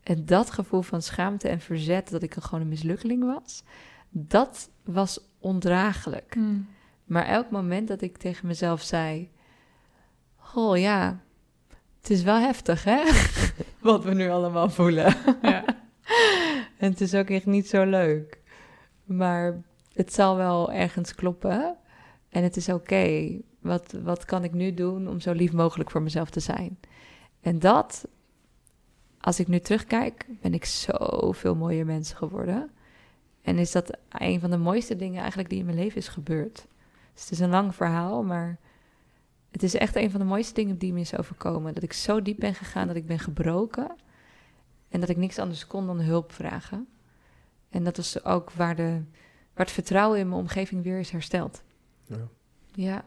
En dat gevoel van schaamte en verzet, dat ik gewoon een mislukkeling was, dat was ondraaglijk. Mm. Maar elk moment dat ik tegen mezelf zei: Oh ja, het is wel heftig, hè? [LAUGHS] Wat we nu allemaal voelen. Ja. [LAUGHS] en het is ook echt niet zo leuk. Maar het zal wel ergens kloppen. En het is oké. Wat, wat kan ik nu doen om zo lief mogelijk voor mezelf te zijn? En dat, als ik nu terugkijk, ben ik zoveel mooier mens geworden. En is dat een van de mooiste dingen eigenlijk die in mijn leven is gebeurd. Dus het is een lang verhaal, maar het is echt een van de mooiste dingen die me is overkomen. Dat ik zo diep ben gegaan dat ik ben gebroken. En dat ik niks anders kon dan hulp vragen. En dat is ook waar, de, waar het vertrouwen in mijn omgeving weer is hersteld. Ja. Ja.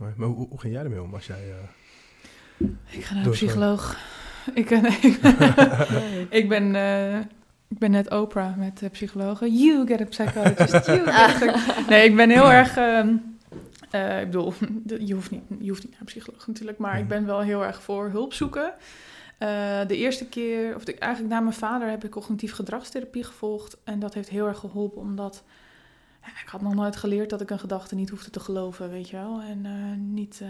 Maar maar hoe, hoe ging jij ermee om als jij... eh, Ik ga naar een psycholoog. [LAUGHS] Ik, eh, nee, [LAUGHS] ik, ben, eh, ik ben net Oprah met de psychologen. You get a psychologist. You get a psych- [LAUGHS] nee, ik ben heel erg... ehm, Eh, ik bedoel, je hoeft, niet, je hoeft niet naar een psycholoog natuurlijk, maar ik ben wel heel erg voor hulp zoeken. Eh, de eerste keer, of de, eigenlijk na mijn vader, heb ik cognitief gedragstherapie gevolgd. En dat heeft heel erg geholpen, omdat ik had nog nooit geleerd dat ik een gedachte niet hoefde te geloven, weet je wel. En uh, niet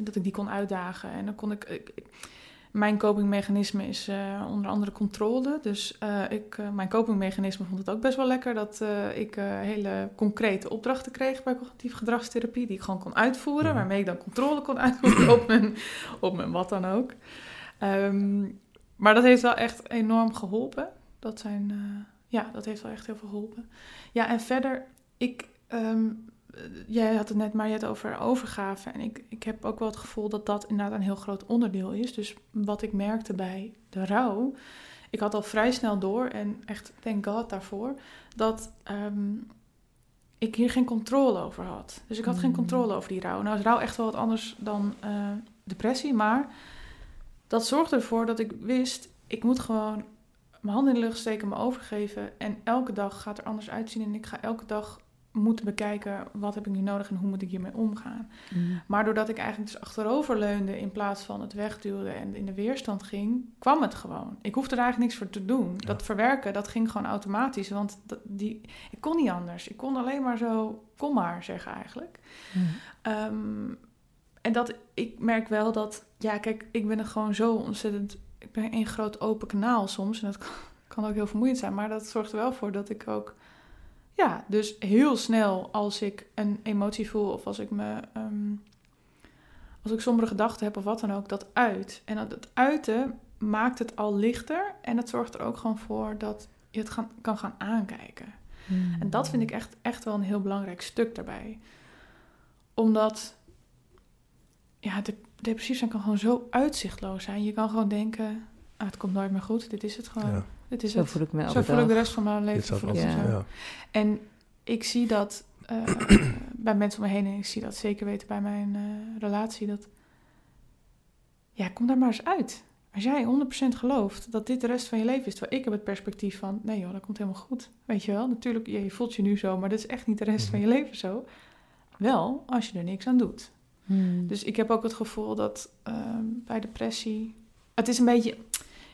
dat ik die kon uitdagen. En dan kon ik, ik mijn copingmechanisme is onder andere controle. Dus ik, mijn copingmechanisme vond het ook best wel lekker dat ik hele concrete opdrachten kreeg bij cognitief gedragstherapie, die ik gewoon kon uitvoeren, Mhm. waarmee ik dan controle kon uitvoeren op mijn, op mijn wat dan ook. Um, maar dat heeft wel echt enorm geholpen. Dat zijn, ja, dat heeft wel echt heel veel geholpen. Ja, en verder, ik. Um, jij had het net maar het over overgave. En ik, ik heb ook wel het gevoel dat dat inderdaad een heel groot onderdeel is. Dus wat ik merkte bij de rouw. Ik had al vrij snel door, en echt thank God daarvoor, dat um, ik hier geen controle over had. Dus ik had mm. geen controle over die rouw. Nou is rouw echt wel wat anders dan uh, depressie, maar dat zorgde ervoor dat ik wist, ik moet gewoon mijn handen in de lucht steken, me overgeven. En elke dag gaat er anders uitzien. En ik ga elke dag moeten bekijken wat heb ik nu nodig en hoe moet ik hiermee omgaan. Mm. Maar doordat ik eigenlijk dus achterover leunde in plaats van het wegduwde en in de weerstand ging, kwam het gewoon. Ik hoefde er eigenlijk niks voor te doen. Ja. Dat verwerken, dat ging gewoon automatisch, want dat, die, ik kon niet anders. Ik kon alleen maar zo, kom maar zeggen eigenlijk. Mm. Um, en dat, ik merk wel dat, ja kijk, ik ben er gewoon zo ontzettend, ik ben een groot open kanaal soms en dat kan, [LAUGHS] kan ook heel vermoeiend zijn, maar dat zorgt er wel voor dat ik ook ja, dus heel snel als ik een emotie voel of als ik me. Um, als ik sombere gedachten heb of wat dan ook, dat uit. En dat uiten maakt het al lichter. En het zorgt er ook gewoon voor dat je het gaan, kan gaan aankijken. Mm. En dat vind ik echt, echt wel een heel belangrijk stuk daarbij. Omdat. Ja, de, depressief zijn kan gewoon zo uitzichtloos zijn. Je kan gewoon denken. Ah, het komt nooit meer goed. Dit is het gewoon. Ja. Dit is Zo het. voel ik me Zo voel ik de rest van mijn leven. Voel ik ja. ja. ja. En ik zie dat uh, [CLEARS THROAT] bij mensen om me heen, en ik zie dat zeker weten bij mijn uh, relatie, dat ja, kom daar maar eens uit. Als jij 100% gelooft dat dit de rest van je leven is, terwijl ik heb het perspectief van, nee joh, dat komt helemaal goed. Weet je wel, natuurlijk, je voelt je nu zo, maar dat is echt niet de rest mm -hmm. van je leven zo. Wel, als je er niks aan doet. Mm. Dus ik heb ook het gevoel dat uh, bij depressie, het is een beetje,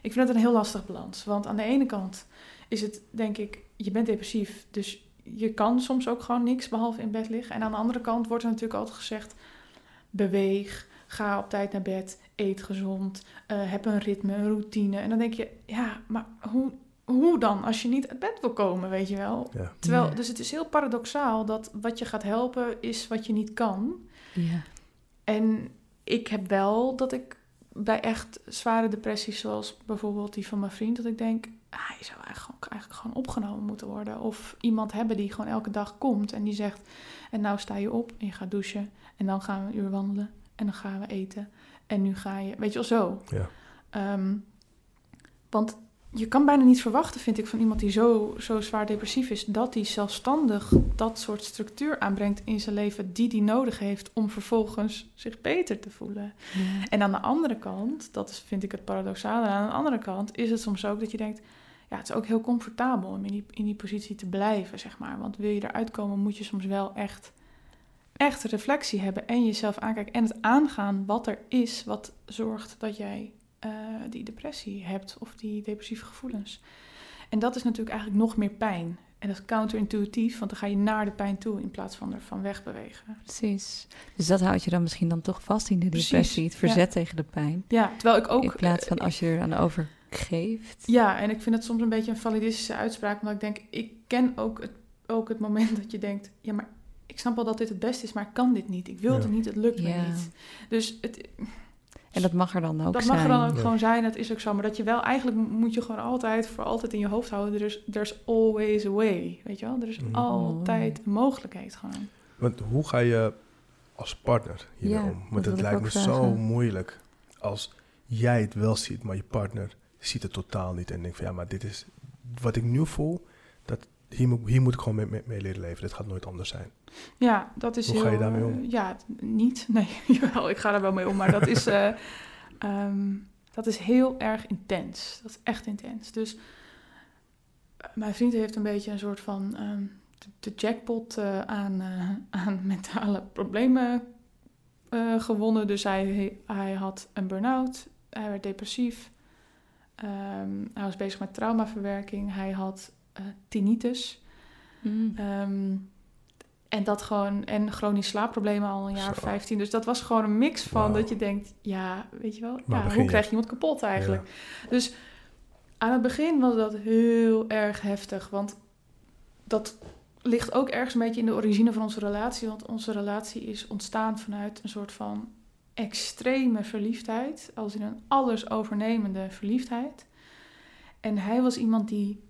ik vind het een heel lastig balans. Want aan de ene kant is het, denk ik, je bent depressief, dus je kan soms ook gewoon niks behalve in bed liggen. En aan de andere kant wordt er natuurlijk altijd gezegd: beweeg, ga op tijd naar bed, eet gezond, uh, heb een ritme, een routine. En dan denk je: ja, maar hoe, hoe dan als je niet uit bed wil komen, weet je wel? Ja. Terwijl, dus het is heel paradoxaal dat wat je gaat helpen is wat je niet kan. Ja. En ik heb wel dat ik bij echt zware depressies, zoals bijvoorbeeld die van mijn vriend, dat ik denk, ah, je zou eigenlijk, eigenlijk gewoon opgenomen moeten worden. Of iemand hebben die gewoon elke dag komt en die zegt, en nou sta je op en je gaat douchen en dan gaan we een uur wandelen en dan gaan we eten en nu ga je, weet je wel zo. Ja. Um, want je kan bijna niet verwachten, vind ik, van iemand die zo, zo zwaar depressief is, dat hij zelfstandig dat soort structuur aanbrengt in zijn leven die hij nodig heeft om vervolgens zich beter te voelen. Ja. En aan de andere kant, dat is, vind ik het paradoxale, aan de andere kant is het soms ook dat je denkt, ja, het is ook heel comfortabel om in die, in die positie te blijven, zeg maar. Want wil je eruit komen, moet je soms wel echt, echt reflectie hebben en jezelf aankijken en het aangaan wat er is, wat zorgt dat jij uh, die depressie hebt of die depressieve gevoelens. En dat is natuurlijk eigenlijk nog meer pijn. En dat is counterintuïtief, want dan ga je naar de pijn toe in plaats van er van wegbewegen. Precies. Dus dat houdt je dan misschien dan toch vast in de depressie, het verzet ja. tegen de pijn. Ja, terwijl ik ook... In plaats van als je er aan overgeeft. Ja, en ik vind het soms een beetje een validistische uitspraak, omdat ik denk, ik ken ook het, ook het moment dat je denkt, ja, maar ik snap wel dat dit het beste is, maar ik kan dit niet. Ik wil Ja. het niet, het lukt Ja. me niet. Dus het, En dat mag er dan ook dat zijn. mag er dan ook Ja. gewoon zijn, dat is ook zo. Maar dat je wel, eigenlijk moet je gewoon altijd, voor altijd in je hoofd houden, er is there's always a way, weet je wel? Er is Mhm. altijd een mogelijkheid gewoon. Want hoe ga je als partner hiermee Ja, om? dat Want het lijkt me zo moeilijk als jij het wel ziet, maar je partner ziet het totaal niet en denkt van ja, maar dit is wat ik nu voel, dat hier moet, hier moet ik gewoon mee, mee, mee leren leven. Dit gaat nooit anders zijn. Ja, dat is Hoe heel... ga je daarmee om? eh, ja, niet. [LAUGHS] Nee, jawel, ik ga daar wel mee om. Maar dat is, [LAUGHS] eh, ehm, dat is heel erg intens. Dat is echt intens. Dus eh, mijn vriend heeft een beetje een soort van... ehm, de, de jackpot aan, aan [LAUGHS] mentale problemen gewonnen. Dus hij, hij had een burn-out, hij werd depressief, Ehm, hij was bezig met traumaverwerking, hij had eh, tinnitus. Mm. Ehm, en dat gewoon, en chronisch slaapproblemen al een jaar of Zo. 15. Dus dat was gewoon een mix van dat je denkt, ja, weet je wel, ja, hoe je? krijg je iemand kapot eigenlijk? Dus aan het begin was dat heel erg heftig, want dat ligt ook ergens een beetje in de origine van onze relatie, want onze relatie is ontstaan vanuit een soort van extreme verliefdheid, als in een alles overnemende verliefdheid. En hij was iemand die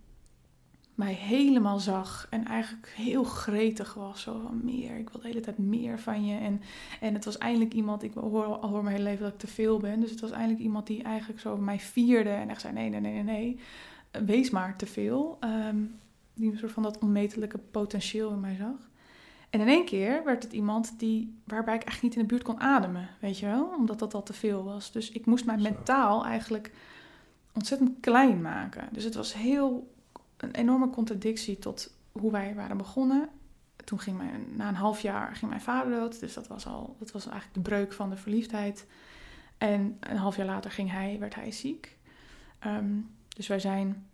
mij helemaal zag en eigenlijk heel gretig was. Zo van meer, ik wil de hele tijd meer van je. En, en het was eindelijk iemand, ik hoor al hoor mijn hele leven dat ik te veel ben. Dus het was eindelijk iemand die eigenlijk zo mij vierde en echt zei nee, nee, nee, nee, nee. Wees maar te veel. Ehm, die een soort van dat onmetelijke potentieel in mij zag. En in één keer werd het iemand die, waarbij ik eigenlijk niet in de buurt kon ademen, weet je wel? Omdat dat al te veel was. Dus ik moest mij Zo. mentaal eigenlijk ontzettend klein maken. Dus het was heel een enorme contradictie tot hoe wij waren begonnen. Toen ging mijn, na een half jaar ging mijn vader dood. Dus dat was al, dat was eigenlijk de breuk van de verliefdheid. En een half jaar later ging hij, werd hij ziek. Ehm, dus wij zijn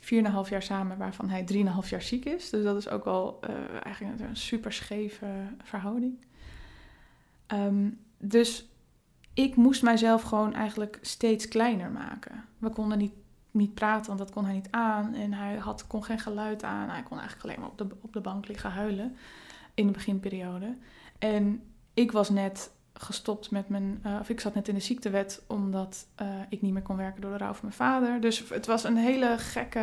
vier en een half jaar samen, waarvan hij drieënhalf jaar ziek is. Dus dat is ook al eh, eigenlijk een super scheve verhouding. Ehm, dus ik moest mijzelf gewoon eigenlijk steeds kleiner maken. We konden niet, niet praten, want dat kon hij niet aan. En hij had, kon geen geluid aan. Hij kon eigenlijk alleen maar op de, op de bank liggen huilen in de beginperiode. En ik was net gestopt met mijn... eh, of ik zat net in de ziektewet omdat eh, ik niet meer kon werken door de rouw van mijn vader. Dus het was een hele gekke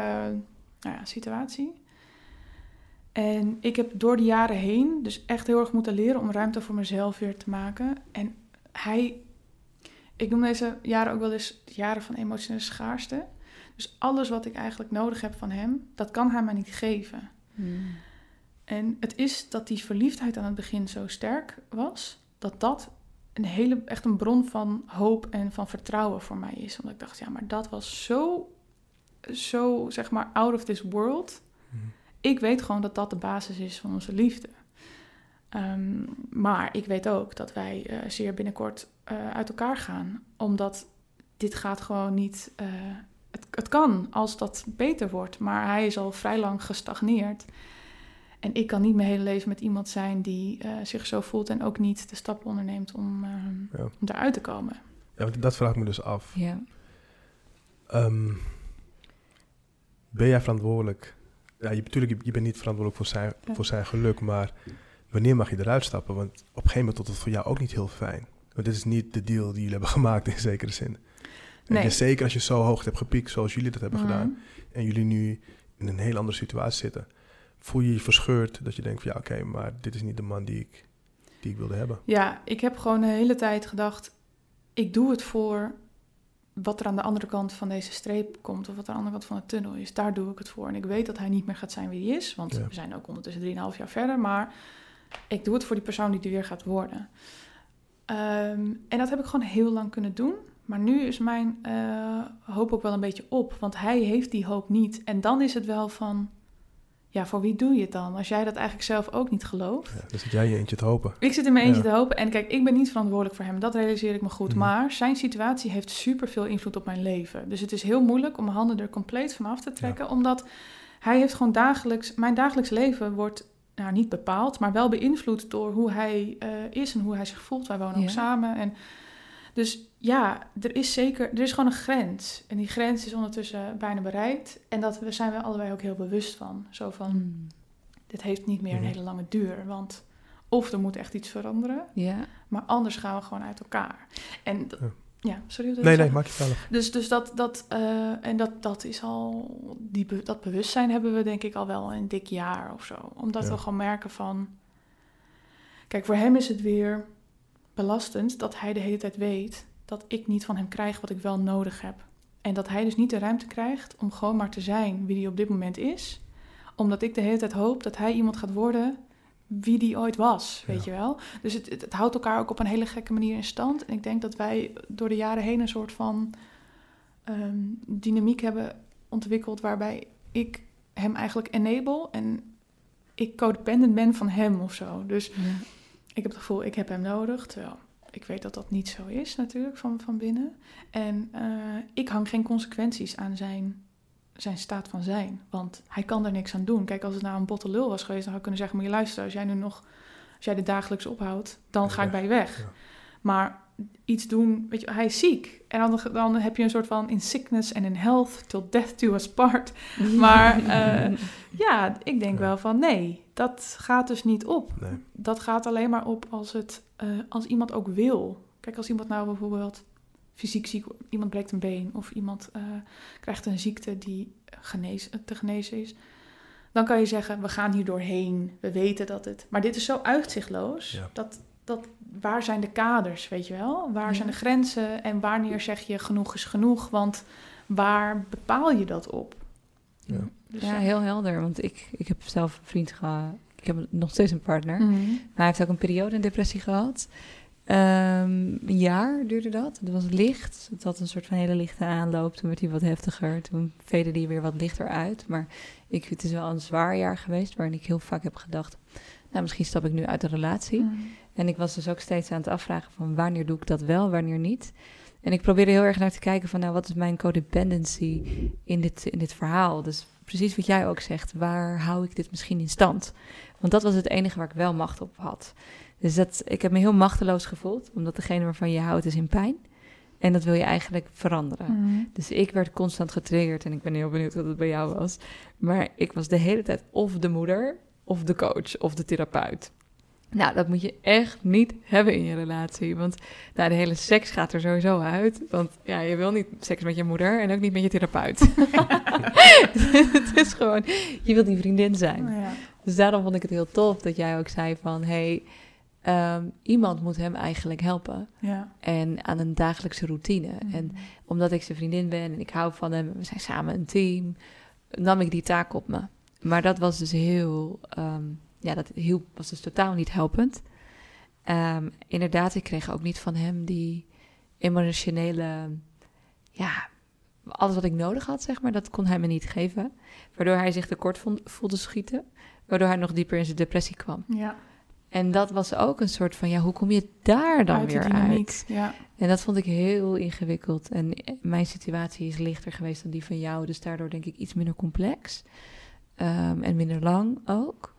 nou ja, situatie. En ik heb door de jaren heen dus echt heel erg moeten leren om ruimte voor mezelf weer te maken. En hij, ik noem deze jaren ook wel eens jaren van emotionele schaarste. Dus alles wat ik eigenlijk nodig heb van hem, dat kan hij mij niet geven. Mm. En het is dat die verliefdheid aan het begin zo sterk was, dat dat een hele, echt een bron van hoop en van vertrouwen voor mij is. Omdat ik dacht, ja, maar dat was zo, zo zeg maar out of this world. Mhm. Ik weet gewoon dat dat de basis is van onze liefde. Ehm, maar ik weet ook dat wij eh, zeer binnenkort eh, uit elkaar gaan. Omdat dit gaat gewoon niet. eh, het, het kan als dat beter wordt. Maar hij is al vrij lang gestagneerd. En ik kan niet mijn hele leven met iemand zijn die eh, zich zo voelt. En ook niet de stappen onderneemt om, Ja. om daaruit te komen. Ja, want dat vraagt me dus af. Ja. Ehm, ben jij verantwoordelijk? Ja, je, natuurlijk, je, je bent niet verantwoordelijk voor zijn, Ja. voor zijn geluk, maar wanneer mag je eruit stappen? Want op een gegeven moment tot het voor jou ook niet heel fijn. Want dit is niet de deal die jullie hebben [LAUGHS] gemaakt in zekere zin. En Nee. je- zeker als je zo hoog hebt gepiekt zoals jullie dat hebben Mhm. gedaan en jullie nu in een heel andere situatie zitten, voel je je verscheurd dat je denkt van ja oké, maar dit is niet de man die ik, die ik wilde hebben. Ja, ik heb gewoon de hele tijd gedacht: ik doe het voor wat er aan de andere kant van deze streep komt, of wat er aan de andere kant van de tunnel is. Daar doe ik het voor. En ik weet dat hij niet meer gaat zijn wie hij is, want Ja. we zijn ook ondertussen 3,5 jaar verder. Maar ik doe het voor die persoon die er weer gaat worden. Ehm, en dat heb ik gewoon heel lang kunnen doen. Maar nu is mijn eh, hoop ook wel een beetje op, want hij heeft die hoop niet. En dan is het wel van. Ja, voor wie doe je het dan? Als jij dat eigenlijk zelf ook niet gelooft. Ja, dan zit jij je eentje te hopen. Ik zit in mijn eentje Ja. te hopen. En kijk, ik ben niet verantwoordelijk voor hem. Dat realiseer ik me goed. Mhm. Maar zijn situatie heeft superveel invloed op mijn leven. Dus het is heel moeilijk om mijn handen er compleet van af te trekken. Omdat hij heeft gewoon dagelijks... Mijn dagelijks leven wordt nou, niet bepaald... maar wel beïnvloed door hoe hij eh, is en hoe hij zich voelt. Wij wonen Ja. ook samen. En dus ja, er is zeker... Er is gewoon een grens. En die grens is ondertussen bijna bereikt. En dat we zijn we allebei ook heel bewust van. Zo van, Mm. dit heeft niet meer een hele lange duur. Want of er moet echt iets veranderen... Ja. Maar anders gaan we gewoon uit elkaar. En dat- Ja. ja. sorry. Nee, nee, maak je zelf. Dus, dus dat, dat, eh, en dat, dat is al, die, be- dat bewustzijn hebben we denk ik al wel een dik jaar of zo. Omdat Ja. we gewoon merken van, kijk, voor hem is het weer belastend dat hij de hele tijd weet dat ik niet van hem krijg wat ik wel nodig heb. En dat hij dus niet de ruimte krijgt om gewoon maar te zijn wie hij op dit moment is. Omdat ik de hele tijd hoop dat hij iemand gaat worden wie die ooit was, weet Ja. je wel. Dus het, het, het houdt elkaar ook op een hele gekke manier in stand. En ik denk dat wij door de jaren heen een soort van ehm, dynamiek hebben ontwikkeld waarbij ik hem eigenlijk enable en ik codependent ben van hem of zo. Dus Ja. Ik heb het gevoel, ik heb hem nodig. Terwijl ik weet dat dat niet zo is natuurlijk van, van binnen. En eh, ik hang geen consequenties aan zijn, zijn staat van zijn. Want hij kan er niks aan doen. Kijk, als het nou een botte lul was geweest... dan had ik kunnen zeggen, moet je luisteren... als jij nu nog, als jij dit dagelijks ophoudt... dan ga ik bij je weg. Ja. Maar iets doen, weet je, hij is ziek. En dan, dan heb je een soort van in sickness and in health... till death do us part. [LAUGHS] Maar eh, ja, ik denk Ja. wel van nee, dat gaat dus niet op Nee. dat gaat alleen maar op als, het, eh, als iemand ook wil. Kijk, als iemand nou bijvoorbeeld fysiek ziek, iemand breekt een been of iemand eh, krijgt een ziekte die genees, te genezen is, dan kan je zeggen, we gaan hier doorheen, we weten dat het. Maar dit is zo uitzichtloos, Ja. dat, dat waar zijn de kaders, weet je wel? Waar Ja. zijn de grenzen en wanneer zeg je genoeg is genoeg? Want waar bepaal je dat op? Ja. Dus Ja, heel helder. Want ik, ik heb zelf een vriend gehad. Ik heb nog steeds een partner. Mhm. Maar hij heeft ook een periode in depressie gehad. Ehm, een jaar duurde dat. Het was licht. Het had een soort van hele lichte aanloop. Toen werd hij wat heftiger. Toen vede hij weer wat lichter uit. Maar ik, het is wel een zwaar jaar geweest... waarin ik heel vaak heb gedacht... nou, misschien stap ik nu uit de relatie. Mhm. En ik was dus ook steeds aan het afvragen van... wanneer doe ik dat wel, wanneer niet? En ik probeerde heel erg naar te kijken van... nou, wat is mijn codependency in dit, in dit verhaal? Dus precies wat jij ook zegt. Waar hou ik dit misschien in stand? Want dat was het enige waar ik wel macht op had. Dus dat, ik heb me heel machteloos gevoeld, omdat degene waarvan je houdt is in pijn. En dat wil je eigenlijk veranderen. Mhm. Dus ik werd constant getriggerd en ik ben heel benieuwd wat het bij jou was. Maar ik was de hele tijd of de moeder, of de coach, of de therapeut. Nou, dat moet je echt niet hebben in je relatie. Want nou, de hele seks gaat er sowieso uit. Want ja, je wil niet seks met je moeder en ook niet met je therapeut. [LAUGHS] [LAUGHS] het is gewoon, je wilt die vriendin zijn. Ja. Dus daarom vond ik het heel tof dat jij ook zei van... hey, ehm, iemand moet hem eigenlijk helpen. Ja. En aan een dagelijkse routine. En omdat ik zijn vriendin ben en ik hou van hem... we zijn samen een team, nam ik die taak op me. Maar dat was dus heel... ehm, ja, dat hielp, was dus totaal niet helpend. Ehm, inderdaad, ik kreeg ook niet van hem die emotionele... ja, alles wat ik nodig had, zeg maar, dat kon hij me niet geven. Waardoor hij zich tekort vond- voelde schieten. Waardoor hij nog dieper in zijn depressie kwam. ja. En dat was ook een soort van, ja, hoe kom je daar dan uit weer dynamiek. uit? Ja. En dat vond ik heel ingewikkeld. En mijn situatie is lichter geweest dan die van jou. Dus daardoor denk ik iets minder complex. Ehm, en minder lang ook.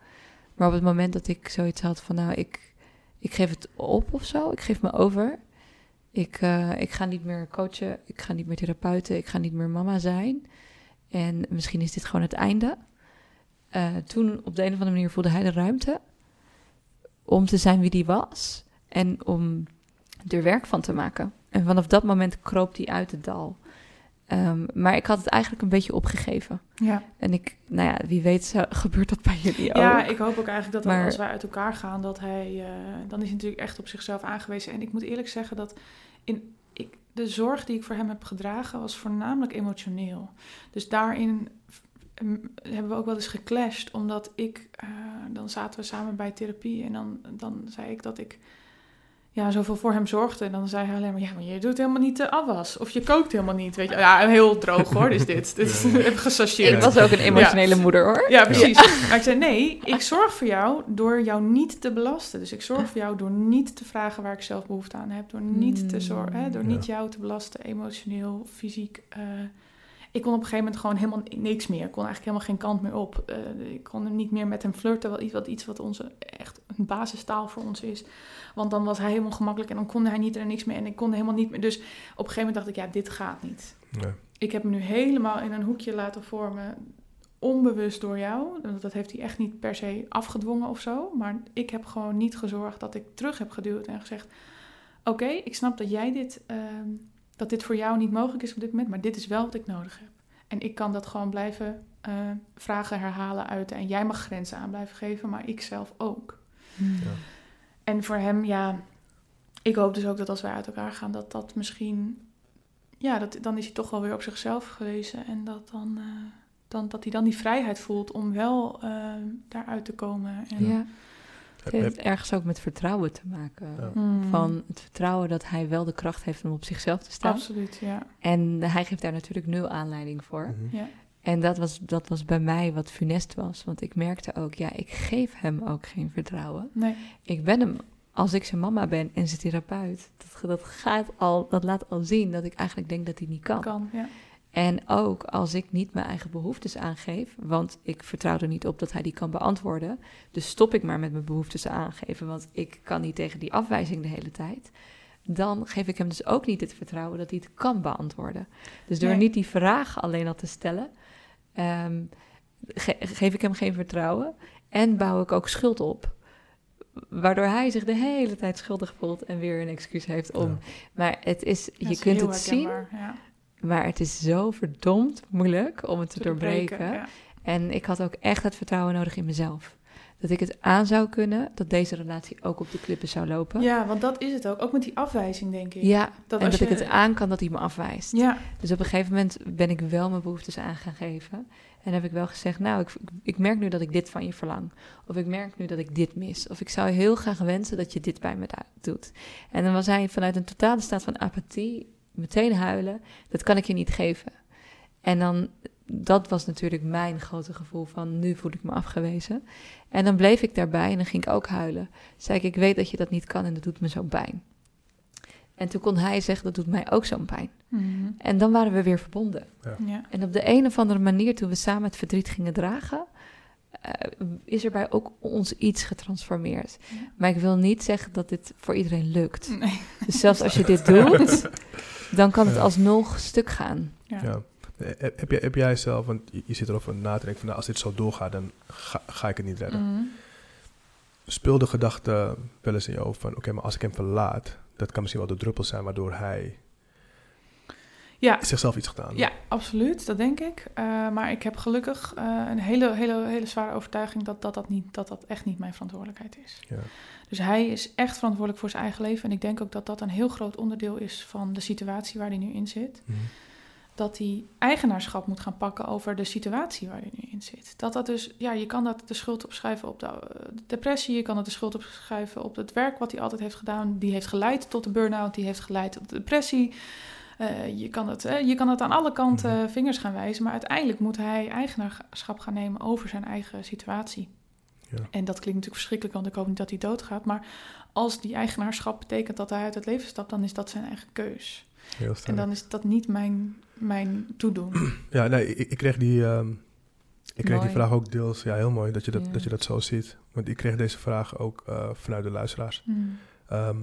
Maar op het moment dat ik zoiets had van... nou, ik, ik geef het op of zo. Ik geef me over. Ik, eh, ik ga niet meer coachen. Ik ga niet meer therapeuten. Ik ga niet meer mama zijn. En misschien is dit gewoon het einde. Eh, toen op de een of andere manier voelde hij de ruimte... om te zijn wie die was. En om er werk van te maken. En vanaf dat moment kroop hij uit het dal. Ehm, maar ik had het eigenlijk een beetje opgegeven. Ja. En ik, nou ja, wie weet zo- [LAUGHS] gebeurt dat bij jullie ook. ja, ik hoop ook eigenlijk dat Maar- als wij uit elkaar gaan, dat hij, eh, dan is hij natuurlijk echt op zichzelf aangewezen. En ik moet eerlijk zeggen dat in, ik, de zorg die ik voor hem heb gedragen was voornamelijk emotioneel. Dus daarin hebben we ook wel eens geclashed, omdat ik, eh, dan zaten we samen bij therapie en dan, dan zei ik dat ik ja, zoveel voor hem zorgde. En dan zei hij alleen maar, ja, maar je doet helemaal niet de afwas. Of je kookt helemaal niet, weet je. Ja, heel droog hoor, is dit. Dit is [LAUGHS] even. Ik was ook een emotionele moeder hoor. Ja, precies. Maar ik zei, nee, ik zorg voor jou door jou niet te belasten. Dus ik zorg voor jou door niet te vragen waar ik zelf behoefte aan heb. Door niet, te zor- hè, door Ja. niet jou te belasten, emotioneel, fysiek. eh. ik kon op een gegeven moment gewoon helemaal niks meer. Ik kon eigenlijk helemaal geen kant meer op. Eh, ik kon niet meer met hem flirten, wat iets wat, iets wat onze, echt een basistaal voor ons is. Want dan was hij helemaal gemakkelijk en dan kon hij niet er niks meer. En ik kon helemaal niet meer. Dus op een gegeven moment dacht ik, ja, dit gaat niet. Nee. Ik heb me nu helemaal in een hoekje laten vormen, onbewust door jou. Dat- Dat heeft hij echt niet per se afgedwongen of zo. Maar ik heb gewoon niet gezorgd dat ik terug heb geduwd en gezegd: Oké, ik snap dat jij dit, ehm, dat dit voor jou niet mogelijk is op dit moment, maar dit is wel wat ik nodig heb. En ik kan dat gewoon blijven eh, vragen, herhalen, uiten. En jij mag grenzen aan blijven geven, maar ik zelf ook. Hmm. Ja. En voor hem, ja, ik hoop dus ook dat als wij uit elkaar gaan, dat dat misschien, ja, dat, dan is hij toch wel weer op zichzelf gewezen. En dat, dan, eh, dan, dat hij dan die vrijheid voelt om wel eh, daaruit te komen. En, Ja, het heeft ergens ook met vertrouwen te maken. Ja. Hmm. Van het vertrouwen dat hij wel de kracht heeft om op zichzelf te staan. Absoluut, ja. En hij geeft daar natuurlijk nul aanleiding voor. Mhm. ja. En dat was, dat was bij mij wat funest was. Want ik merkte ook, ja, ik geef hem ook geen vertrouwen. Nee. Ik ben hem, als ik zijn mama ben en zijn therapeut, dat, dat, gaat al, dat laat al zien dat ik eigenlijk denk dat hij niet kan. Kan, ja. En ook als ik niet mijn eigen behoeftes aangeef, want ik vertrouw er niet op dat hij die kan beantwoorden. Dus stop ik maar met mijn behoeftes aangeven, want ik kan niet tegen die afwijzing de hele tijd. Dan geef ik hem dus ook niet het vertrouwen dat hij het kan beantwoorden. Dus door Nee. niet die vraag alleen al te stellen, ehm, ge- geef ik hem geen vertrouwen en bouw ik ook schuld op. Waardoor hij zich de hele tijd schuldig voelt en weer een excuus heeft om. Ja. Maar het is, Dat je is kunt het zien, Ja. maar het is zo verdomd moeilijk om het te, Te doorbreken. doorbreken, ja. En ik had ook echt het vertrouwen nodig in mezelf. Dat ik het aan zou kunnen, dat deze relatie ook op de klippen zou lopen. Ja, want dat is het ook. Ook met die afwijzing, denk ik. Ja, Dat en als dat je- ik het aan kan dat hij me afwijst. Ja, Dus op een gegeven moment ben ik wel mijn behoeftes aan gaan geven. En heb ik wel gezegd, nou, ik, ik merk nu dat ik dit van je verlang. Of ik merk nu dat ik dit mis. Of ik zou heel graag wensen dat je dit bij me doet. En dan was hij vanuit een totale staat van apathie meteen huilen. Dat kan ik je niet geven. En dan, dat was natuurlijk mijn grote gevoel van, nu voel ik me afgewezen. En dan bleef ik daarbij en dan ging ik ook huilen. Zei ik, ik weet dat je dat niet kan en dat doet me zo pijn. En toen kon hij zeggen, dat doet mij ook zo'n pijn. Mhm. En dan waren we weer verbonden. ja. En op de een of andere manier, toen we samen het verdriet gingen dragen, eh, is er bij ook ons iets getransformeerd. Ja. Maar ik wil niet zeggen dat dit voor iedereen lukt. Nee. Dus zelfs als je [LAUGHS] dit doet, dan kan het Ja. alsnog stuk gaan. Ja. Eh, Heb, jij, heb jij zelf, want je, zit erover na te denken van nou, als dit zo doorgaat, dan ga, ga ik het niet redden. Mhm. Speel de gedachte wel eens in je hoofd van oké, maar als ik hem verlaat, dat kan misschien wel de druppel zijn waardoor hij Ja, zichzelf iets gedaan. ja, absoluut. Dat denk ik. Eh, maar ik heb gelukkig eh, een hele, hele, hele zware overtuiging dat dat, dat, niet, dat dat echt niet mijn verantwoordelijkheid is. Ja. Dus hij is echt verantwoordelijk voor zijn eigen leven. En ik denk ook dat dat een heel groot onderdeel is van de situatie waar hij nu in zit. Mhm. Dat hij eigenaarschap moet gaan pakken over de situatie waar hij nu in zit. Dat dat dus, ja, je kan dat de schuld opschrijven op de, eh, de depressie, je kan het de schuld opschrijven op het werk wat hij altijd heeft gedaan, die heeft geleid tot de burn-out, die heeft geleid tot de depressie. Eh, je, kan het, eh, je kan het aan alle kanten Mhm. vingers gaan wijzen, maar uiteindelijk moet hij eigenaarschap gaan nemen over zijn eigen situatie. Ja. En dat klinkt natuurlijk verschrikkelijk, want ik hoop niet dat hij doodgaat. Maar als die eigenaarschap betekent dat hij uit het leven stapt, dan is dat zijn eigen keus. Heel En dan is dat niet mijn, mijn toedoen. [CLEARS THROAT] Ja, nee, ik, ik kreeg die, ehm, ik kreeg die vraag ook deels, ja, heel mooi dat je dat, Ja. dat, je dat zo ziet. Want ik kreeg deze vraag ook eh, vanuit de luisteraars. Hmm. Ehm,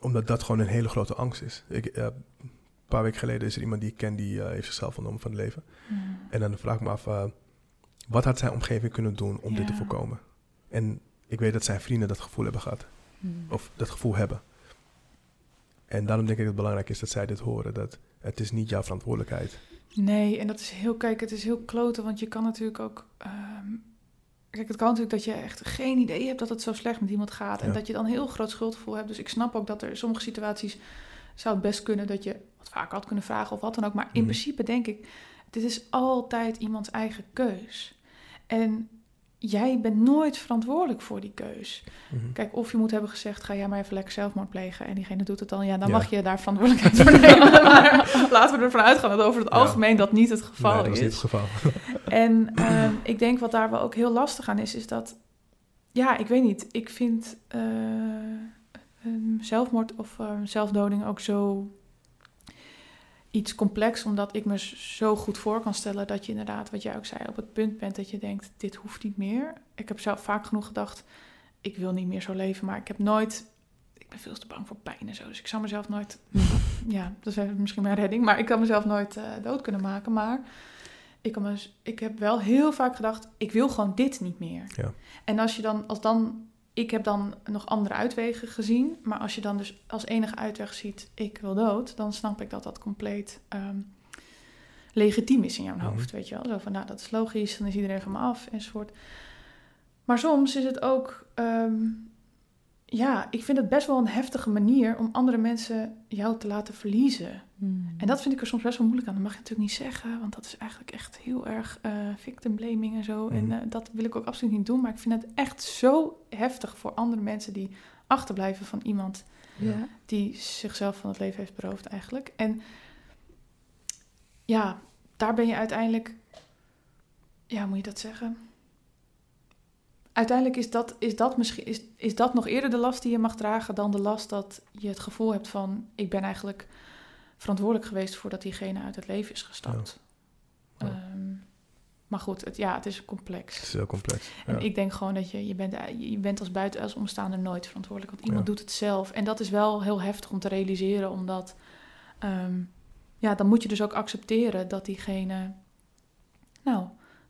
omdat dat gewoon een hele grote angst is. Ik, eh, een paar weken geleden is er iemand die ik ken die eh, heeft zichzelf ontnomen van het leven. Hmm. En dan vraag ik me af, eh, wat had zijn omgeving kunnen doen om dit te voorkomen? En ik weet dat zijn vrienden dat gevoel hebben gehad. Hmm. Of dat gevoel hebben. En daarom denk ik dat het belangrijk is dat zij dit horen. Dat het is niet jouw verantwoordelijkheid. Nee, en dat is heel, kijk, het is heel kloten, want je kan natuurlijk ook. ehm, kijk, het kan natuurlijk dat je echt geen idee hebt dat het zo slecht met iemand gaat. En dat je dan een heel groot schuldgevoel hebt. Dus ik snap ook dat er in sommige situaties zou het best kunnen dat je wat vaker had kunnen vragen of wat dan ook. Maar in Mhm. principe denk ik, dit is altijd iemands eigen keus. En jij bent nooit verantwoordelijk voor die keus. Mhm. Kijk, of je moet hebben gezegd, ga jij maar even lekker zelfmoord plegen. En diegene doet het dan, ja, dan Ja. mag je daar verantwoordelijkheid voor nemen. [LAUGHS] maar laten we ervan uitgaan dat over het Ja. algemeen dat niet het geval nee, dat is. niet het geval. [LAUGHS] En ehm, ik denk wat daar wel ook heel lastig aan is, is dat... Ja, ik weet niet. Ik vind eh, ehm, zelfmoord of ehm, zelfdoding ook zo iets complex, omdat ik me zo goed voor kan stellen dat je inderdaad, wat jij ook zei, op het punt bent dat je denkt, dit hoeft niet meer. Ik heb zelf vaak genoeg gedacht, ik wil niet meer zo leven, maar ik heb nooit... Ik ben veel te bang voor pijn en zo, dus ik zou mezelf nooit... [LAUGHS] Ja, dat is misschien mijn redding, maar ik kan mezelf nooit eh, dood kunnen maken, maar... Ik, kan me, ik heb wel heel vaak gedacht, ik wil gewoon dit niet meer. Ja. En als je dan, als dan, ik heb dan nog andere uitwegen gezien, maar als je dan dus als enige uitweg ziet, ik wil dood, dan snap ik dat dat compleet ehm, legitiem is in jouw Mhm. hoofd, weet je wel. Zo van, nou, dat is logisch, dan is iedereen van me af, enzovoort. Maar soms is het ook, ehm, ja, ik vind het best wel een heftige manier om andere mensen jou te laten verliezen. Hmm. En dat vind ik er soms best wel moeilijk aan. Dat mag je natuurlijk niet zeggen, want dat is eigenlijk echt heel erg eh victim blaming en zo. En Mhm. eh, dat wil ik ook absoluut niet doen. Maar ik vind het echt zo heftig voor andere mensen die achterblijven van iemand Ja. die zichzelf van het leven heeft beroofd eigenlijk. En ja, daar ben je uiteindelijk, ja, moet je dat zeggen? Uiteindelijk is dat, is, dat misschien, is, is dat nog eerder de last die je mag dragen dan de last dat je het gevoel hebt van: ik ben eigenlijk verantwoordelijk geweest voordat diegene uit het leven is gestapt. Ehm, maar goed, het, ja, het is complex. Het is heel complex. En Ja. ik denk gewoon dat je, je bent, je bent als buiten als omstaander nooit verantwoordelijk. Want iemand Ja. doet het zelf. En dat is wel heel heftig om te realiseren, omdat ehm, ja, dan moet je dus ook accepteren dat diegene, nou,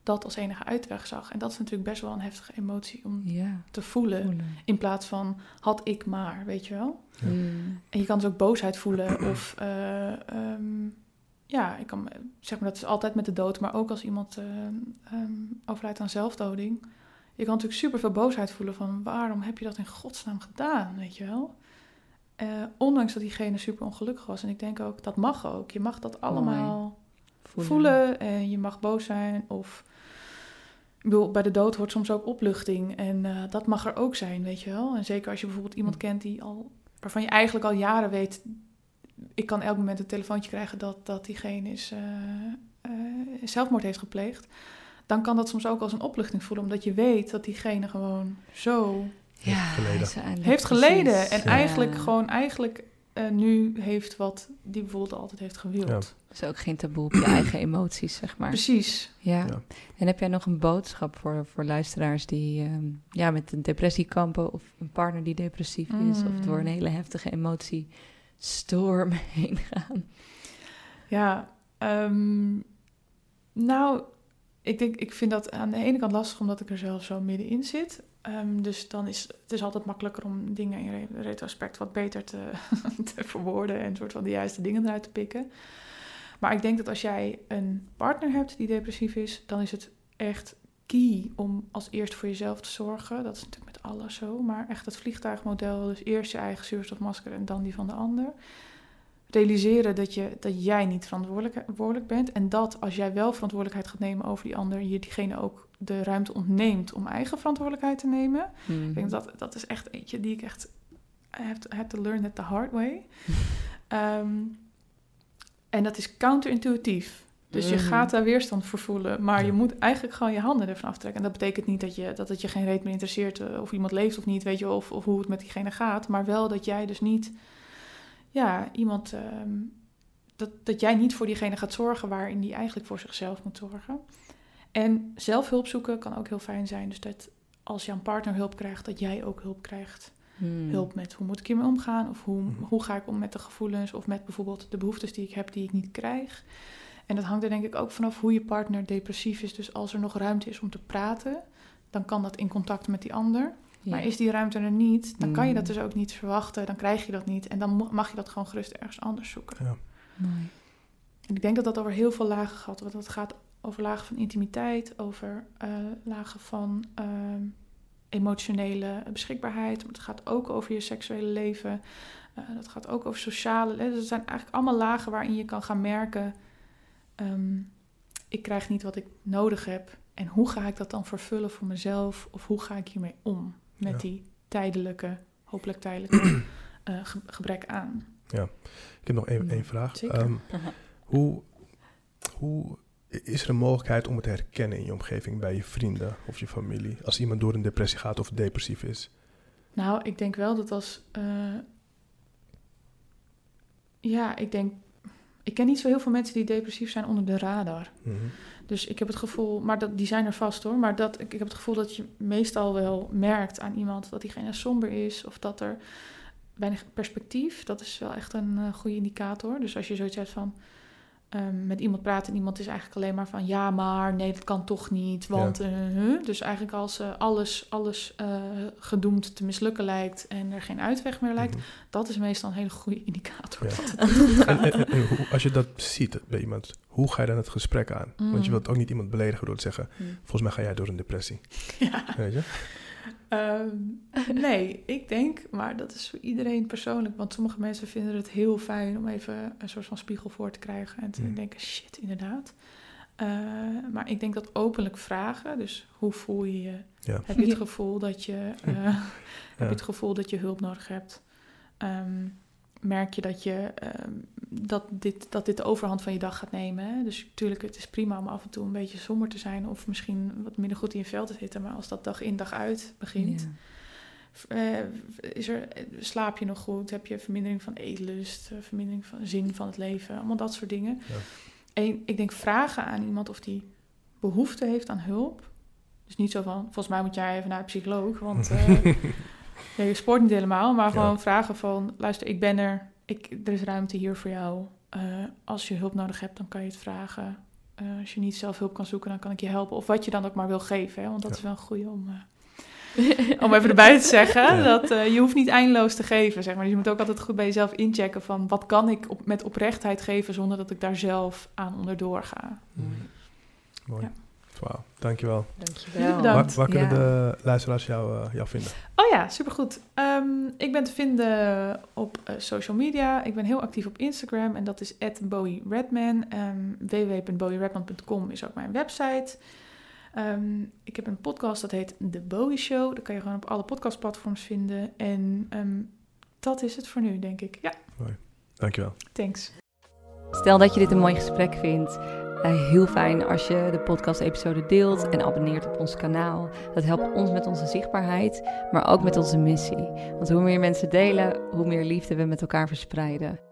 dat als enige uitweg zag. En dat is natuurlijk best wel een heftige emotie om Ja. te voelen. voelen. In plaats van had ik maar, weet je wel. Ja. Mm. En je kan dus ook boosheid voelen [CLEARS THROAT] of eh, ehm, ja, ik kan zeg maar dat is altijd met de dood, maar ook als iemand eh, ehm, overlijdt aan zelfdoding. Je kan natuurlijk super veel boosheid voelen van waarom heb je dat in godsnaam gedaan, weet je wel? Eh, ondanks dat diegene super ongelukkig was. En ik denk ook, dat mag ook. Je mag dat allemaal voelen. en je mag boos zijn of... Ik bedoel, bij de dood hoort soms ook opluchting en eh, dat mag er ook zijn, weet je wel. En zeker als je bijvoorbeeld iemand Hm. kent die al, waarvan je eigenlijk al jaren weet... Ik kan elk moment een telefoontje krijgen dat, dat diegene is, eh, eh, zelfmoord heeft gepleegd. Dan kan dat soms ook als een opluchting voelen, omdat je weet dat diegene gewoon zo Ja, geleden. heeft geleden. En Ja. eigenlijk gewoon eigenlijk eh, nu heeft wat die bijvoorbeeld altijd heeft gewild. Ja. Dus ook geen taboe op je [CLEARS THROAT] eigen emoties, zeg maar. Precies. Ja. Ja. En heb jij nog een boodschap voor, voor luisteraars die ehm, ja, met een depressie kampen... of een partner die depressief is... of Mm. door een hele heftige emotiestorm [LAUGHS] heen gaan? Ja, ehm, nou, ik denk, ik vind dat aan de ene kant lastig omdat ik er zelf zo middenin zit. Ehm, dus dan is het is altijd makkelijker om dingen in re- retrospect wat beter te, [LAUGHS] te verwoorden en soort van de juiste dingen eruit te pikken. Maar ik denk dat als jij een partner hebt die depressief is, dan is het echt key om als eerst voor jezelf te zorgen. Dat is natuurlijk met alles zo, maar echt het vliegtuigmodel. Dus eerst je eigen zuurstofmasker en dan die van de ander realiseren dat, je, dat jij niet verantwoordelijk, bent. En dat als jij wel verantwoordelijkheid gaat nemen over die ander, je diegene ook de ruimte ontneemt om eigen verantwoordelijkheid te nemen. Mhm. Ik denk dat dat is echt eentje die ik echt I have to, learn it the hard way. [LAUGHS] Ehm, en dat is counterintuïtief. Dus je Mhm. gaat daar weerstand voor voelen, maar je moet eigenlijk gewoon je handen ervan aftrekken. En dat betekent niet dat, je, dat het je geen reet meer interesseert eh, of iemand leeft of niet, weet je, of, of hoe het met diegene gaat. Maar wel dat jij dus niet, ja, iemand, ehm, dat, dat jij niet voor diegene gaat zorgen waarin die eigenlijk voor zichzelf moet zorgen. En zelf hulp zoeken kan ook heel fijn zijn. Dus dat als jouw partner hulp krijgt, dat jij ook hulp krijgt. Mhm. Hulp met hoe moet ik hiermee omgaan? Of hoe, Mhm. hoe ga ik om met de gevoelens? Of met bijvoorbeeld de behoeftes die ik heb die ik niet krijg. En dat hangt er denk ik ook vanaf hoe je partner depressief is. Dus als er nog ruimte is om te praten, dan kan dat in contact met die ander. Ja. Maar is die ruimte er niet, dan kan je dat Mm. dus ook niet verwachten. Dan krijg je dat niet. En dan mag je dat gewoon gerust ergens anders zoeken. Mooi. En ik denk dat dat over heel veel lagen gaat. Want dat gaat over lagen van intimiteit, over eh, lagen van ehm, emotionele beschikbaarheid. Maar het gaat ook over je seksuele leven. Eh, dat gaat ook over sociale. Dus het zijn eigenlijk allemaal lagen waarin je kan gaan merken. ehm, ik krijg niet wat ik nodig heb. En hoe ga ik dat dan vervullen voor mezelf? Of hoe ga ik hiermee om met Ja. die tijdelijke, hopelijk tijdelijke [CLEARS THROAT] eh, ge- gebrek aan? Ik heb nog één, Ja, één vraag. zeker. Ehm, hoe, hoe is er een mogelijkheid om het te herkennen in je omgeving, bij je vrienden of je familie, als iemand door een depressie gaat of depressief is? Nou, ik denk wel dat als. eh, ja, ik denk. Ik ken niet zo heel veel mensen die depressief zijn onder de radar. Mhm. Dus ik heb het gevoel, maar dat, die zijn er vast hoor. Maar dat, ik, ik heb het gevoel dat je meestal wel merkt aan iemand dat diegene somber is of dat er weinig perspectief. Dat is wel echt een eh, goede indicator. Dus als je zoiets hebt van ehm, met iemand praten en iemand is eigenlijk alleen maar van ja, maar nee, dat kan toch niet. Want eh, huh. dus eigenlijk als eh, alles, alles eh, gedoemd te mislukken lijkt en er geen uitweg meer lijkt, Mhm. dat is meestal een hele goede indicator. Ja. [LAUGHS] Dat het niet goed En, gaat. en- en hoe- als je dat ziet bij iemand, hoe ga je dan het gesprek aan? Want je Mm. wilt ook niet iemand beledigen door te zeggen, Mm. volgens mij ga jij door een depressie. [LAUGHS] ja. Weet je? Ehm, [LAUGHS] nee, ik denk, maar dat is voor iedereen persoonlijk. Want sommige mensen vinden het heel fijn om even een soort van spiegel voor te krijgen. En te Hmm. denken, shit, inderdaad. Eh, maar ik denk dat openlijk vragen, dus hoe voel je je? Ja. Heb je het gevoel dat je, [LAUGHS] eh, heb je het gevoel dat je hulp nodig hebt? Ehm, merk je dat, je, ehm, dat, dit, dat dit de overhand van je dag gaat nemen. Hè? Dus natuurlijk, het is prima om af en toe een beetje somber te zijn of misschien wat minder goed in je vel te zitten. Maar als dat dag in dag uit begint, Ja. eh, is er, slaap je nog goed? Heb je vermindering van eetlust, eh, vermindering van zin van het leven? Allemaal dat soort dingen. Ja. En ik denk vragen aan iemand of die behoefte heeft aan hulp. Dus niet zo van, volgens mij moet jij even naar de psycholoog, want [LAUGHS] eh, ja, je sport niet helemaal. Maar Ja. gewoon vragen van, luister, ik ben er, ik, er is ruimte hier voor jou. Eh, als je hulp nodig hebt, dan kan je het vragen. Eh, als je niet zelf hulp kan zoeken, dan kan ik je helpen. Of wat je dan ook maar wil geven, hè? want dat Ja. is wel een goede om... eh, [LAUGHS] om even erbij te zeggen, Ja. dat je hoeft niet eindeloos te geven, zeg maar. Dus je moet ook altijd goed bij jezelf inchecken van... wat kan ik op, met oprechtheid geven zonder dat ik daar zelf aan onderdoor ga. Mm. Mooi. Ja. Wauw, dankjewel. Dankjewel. Bedankt. Waar, waar kunnen Ja. de luisteraars jou, eh, jou vinden? Oh ja, supergoed. Ehm, ik ben te vinden op eh, social media. Ik ben heel actief op Instagram en dat is @bowieredman. Um, www.bowieredman.com is ook mijn website. Ehm, ik heb een podcast dat heet The Bowie Show. Dat kan je gewoon op alle podcastplatforms vinden. En ehm, dat is het voor nu, denk ik. Ja, Dankjewel. thanks. Stel dat je dit een mooi gesprek vindt. Eh, heel fijn als je de podcast-episode deelt en abonneert op ons kanaal. Dat helpt ons met onze zichtbaarheid, maar ook met onze missie. Want hoe meer mensen delen, hoe meer liefde we met elkaar verspreiden.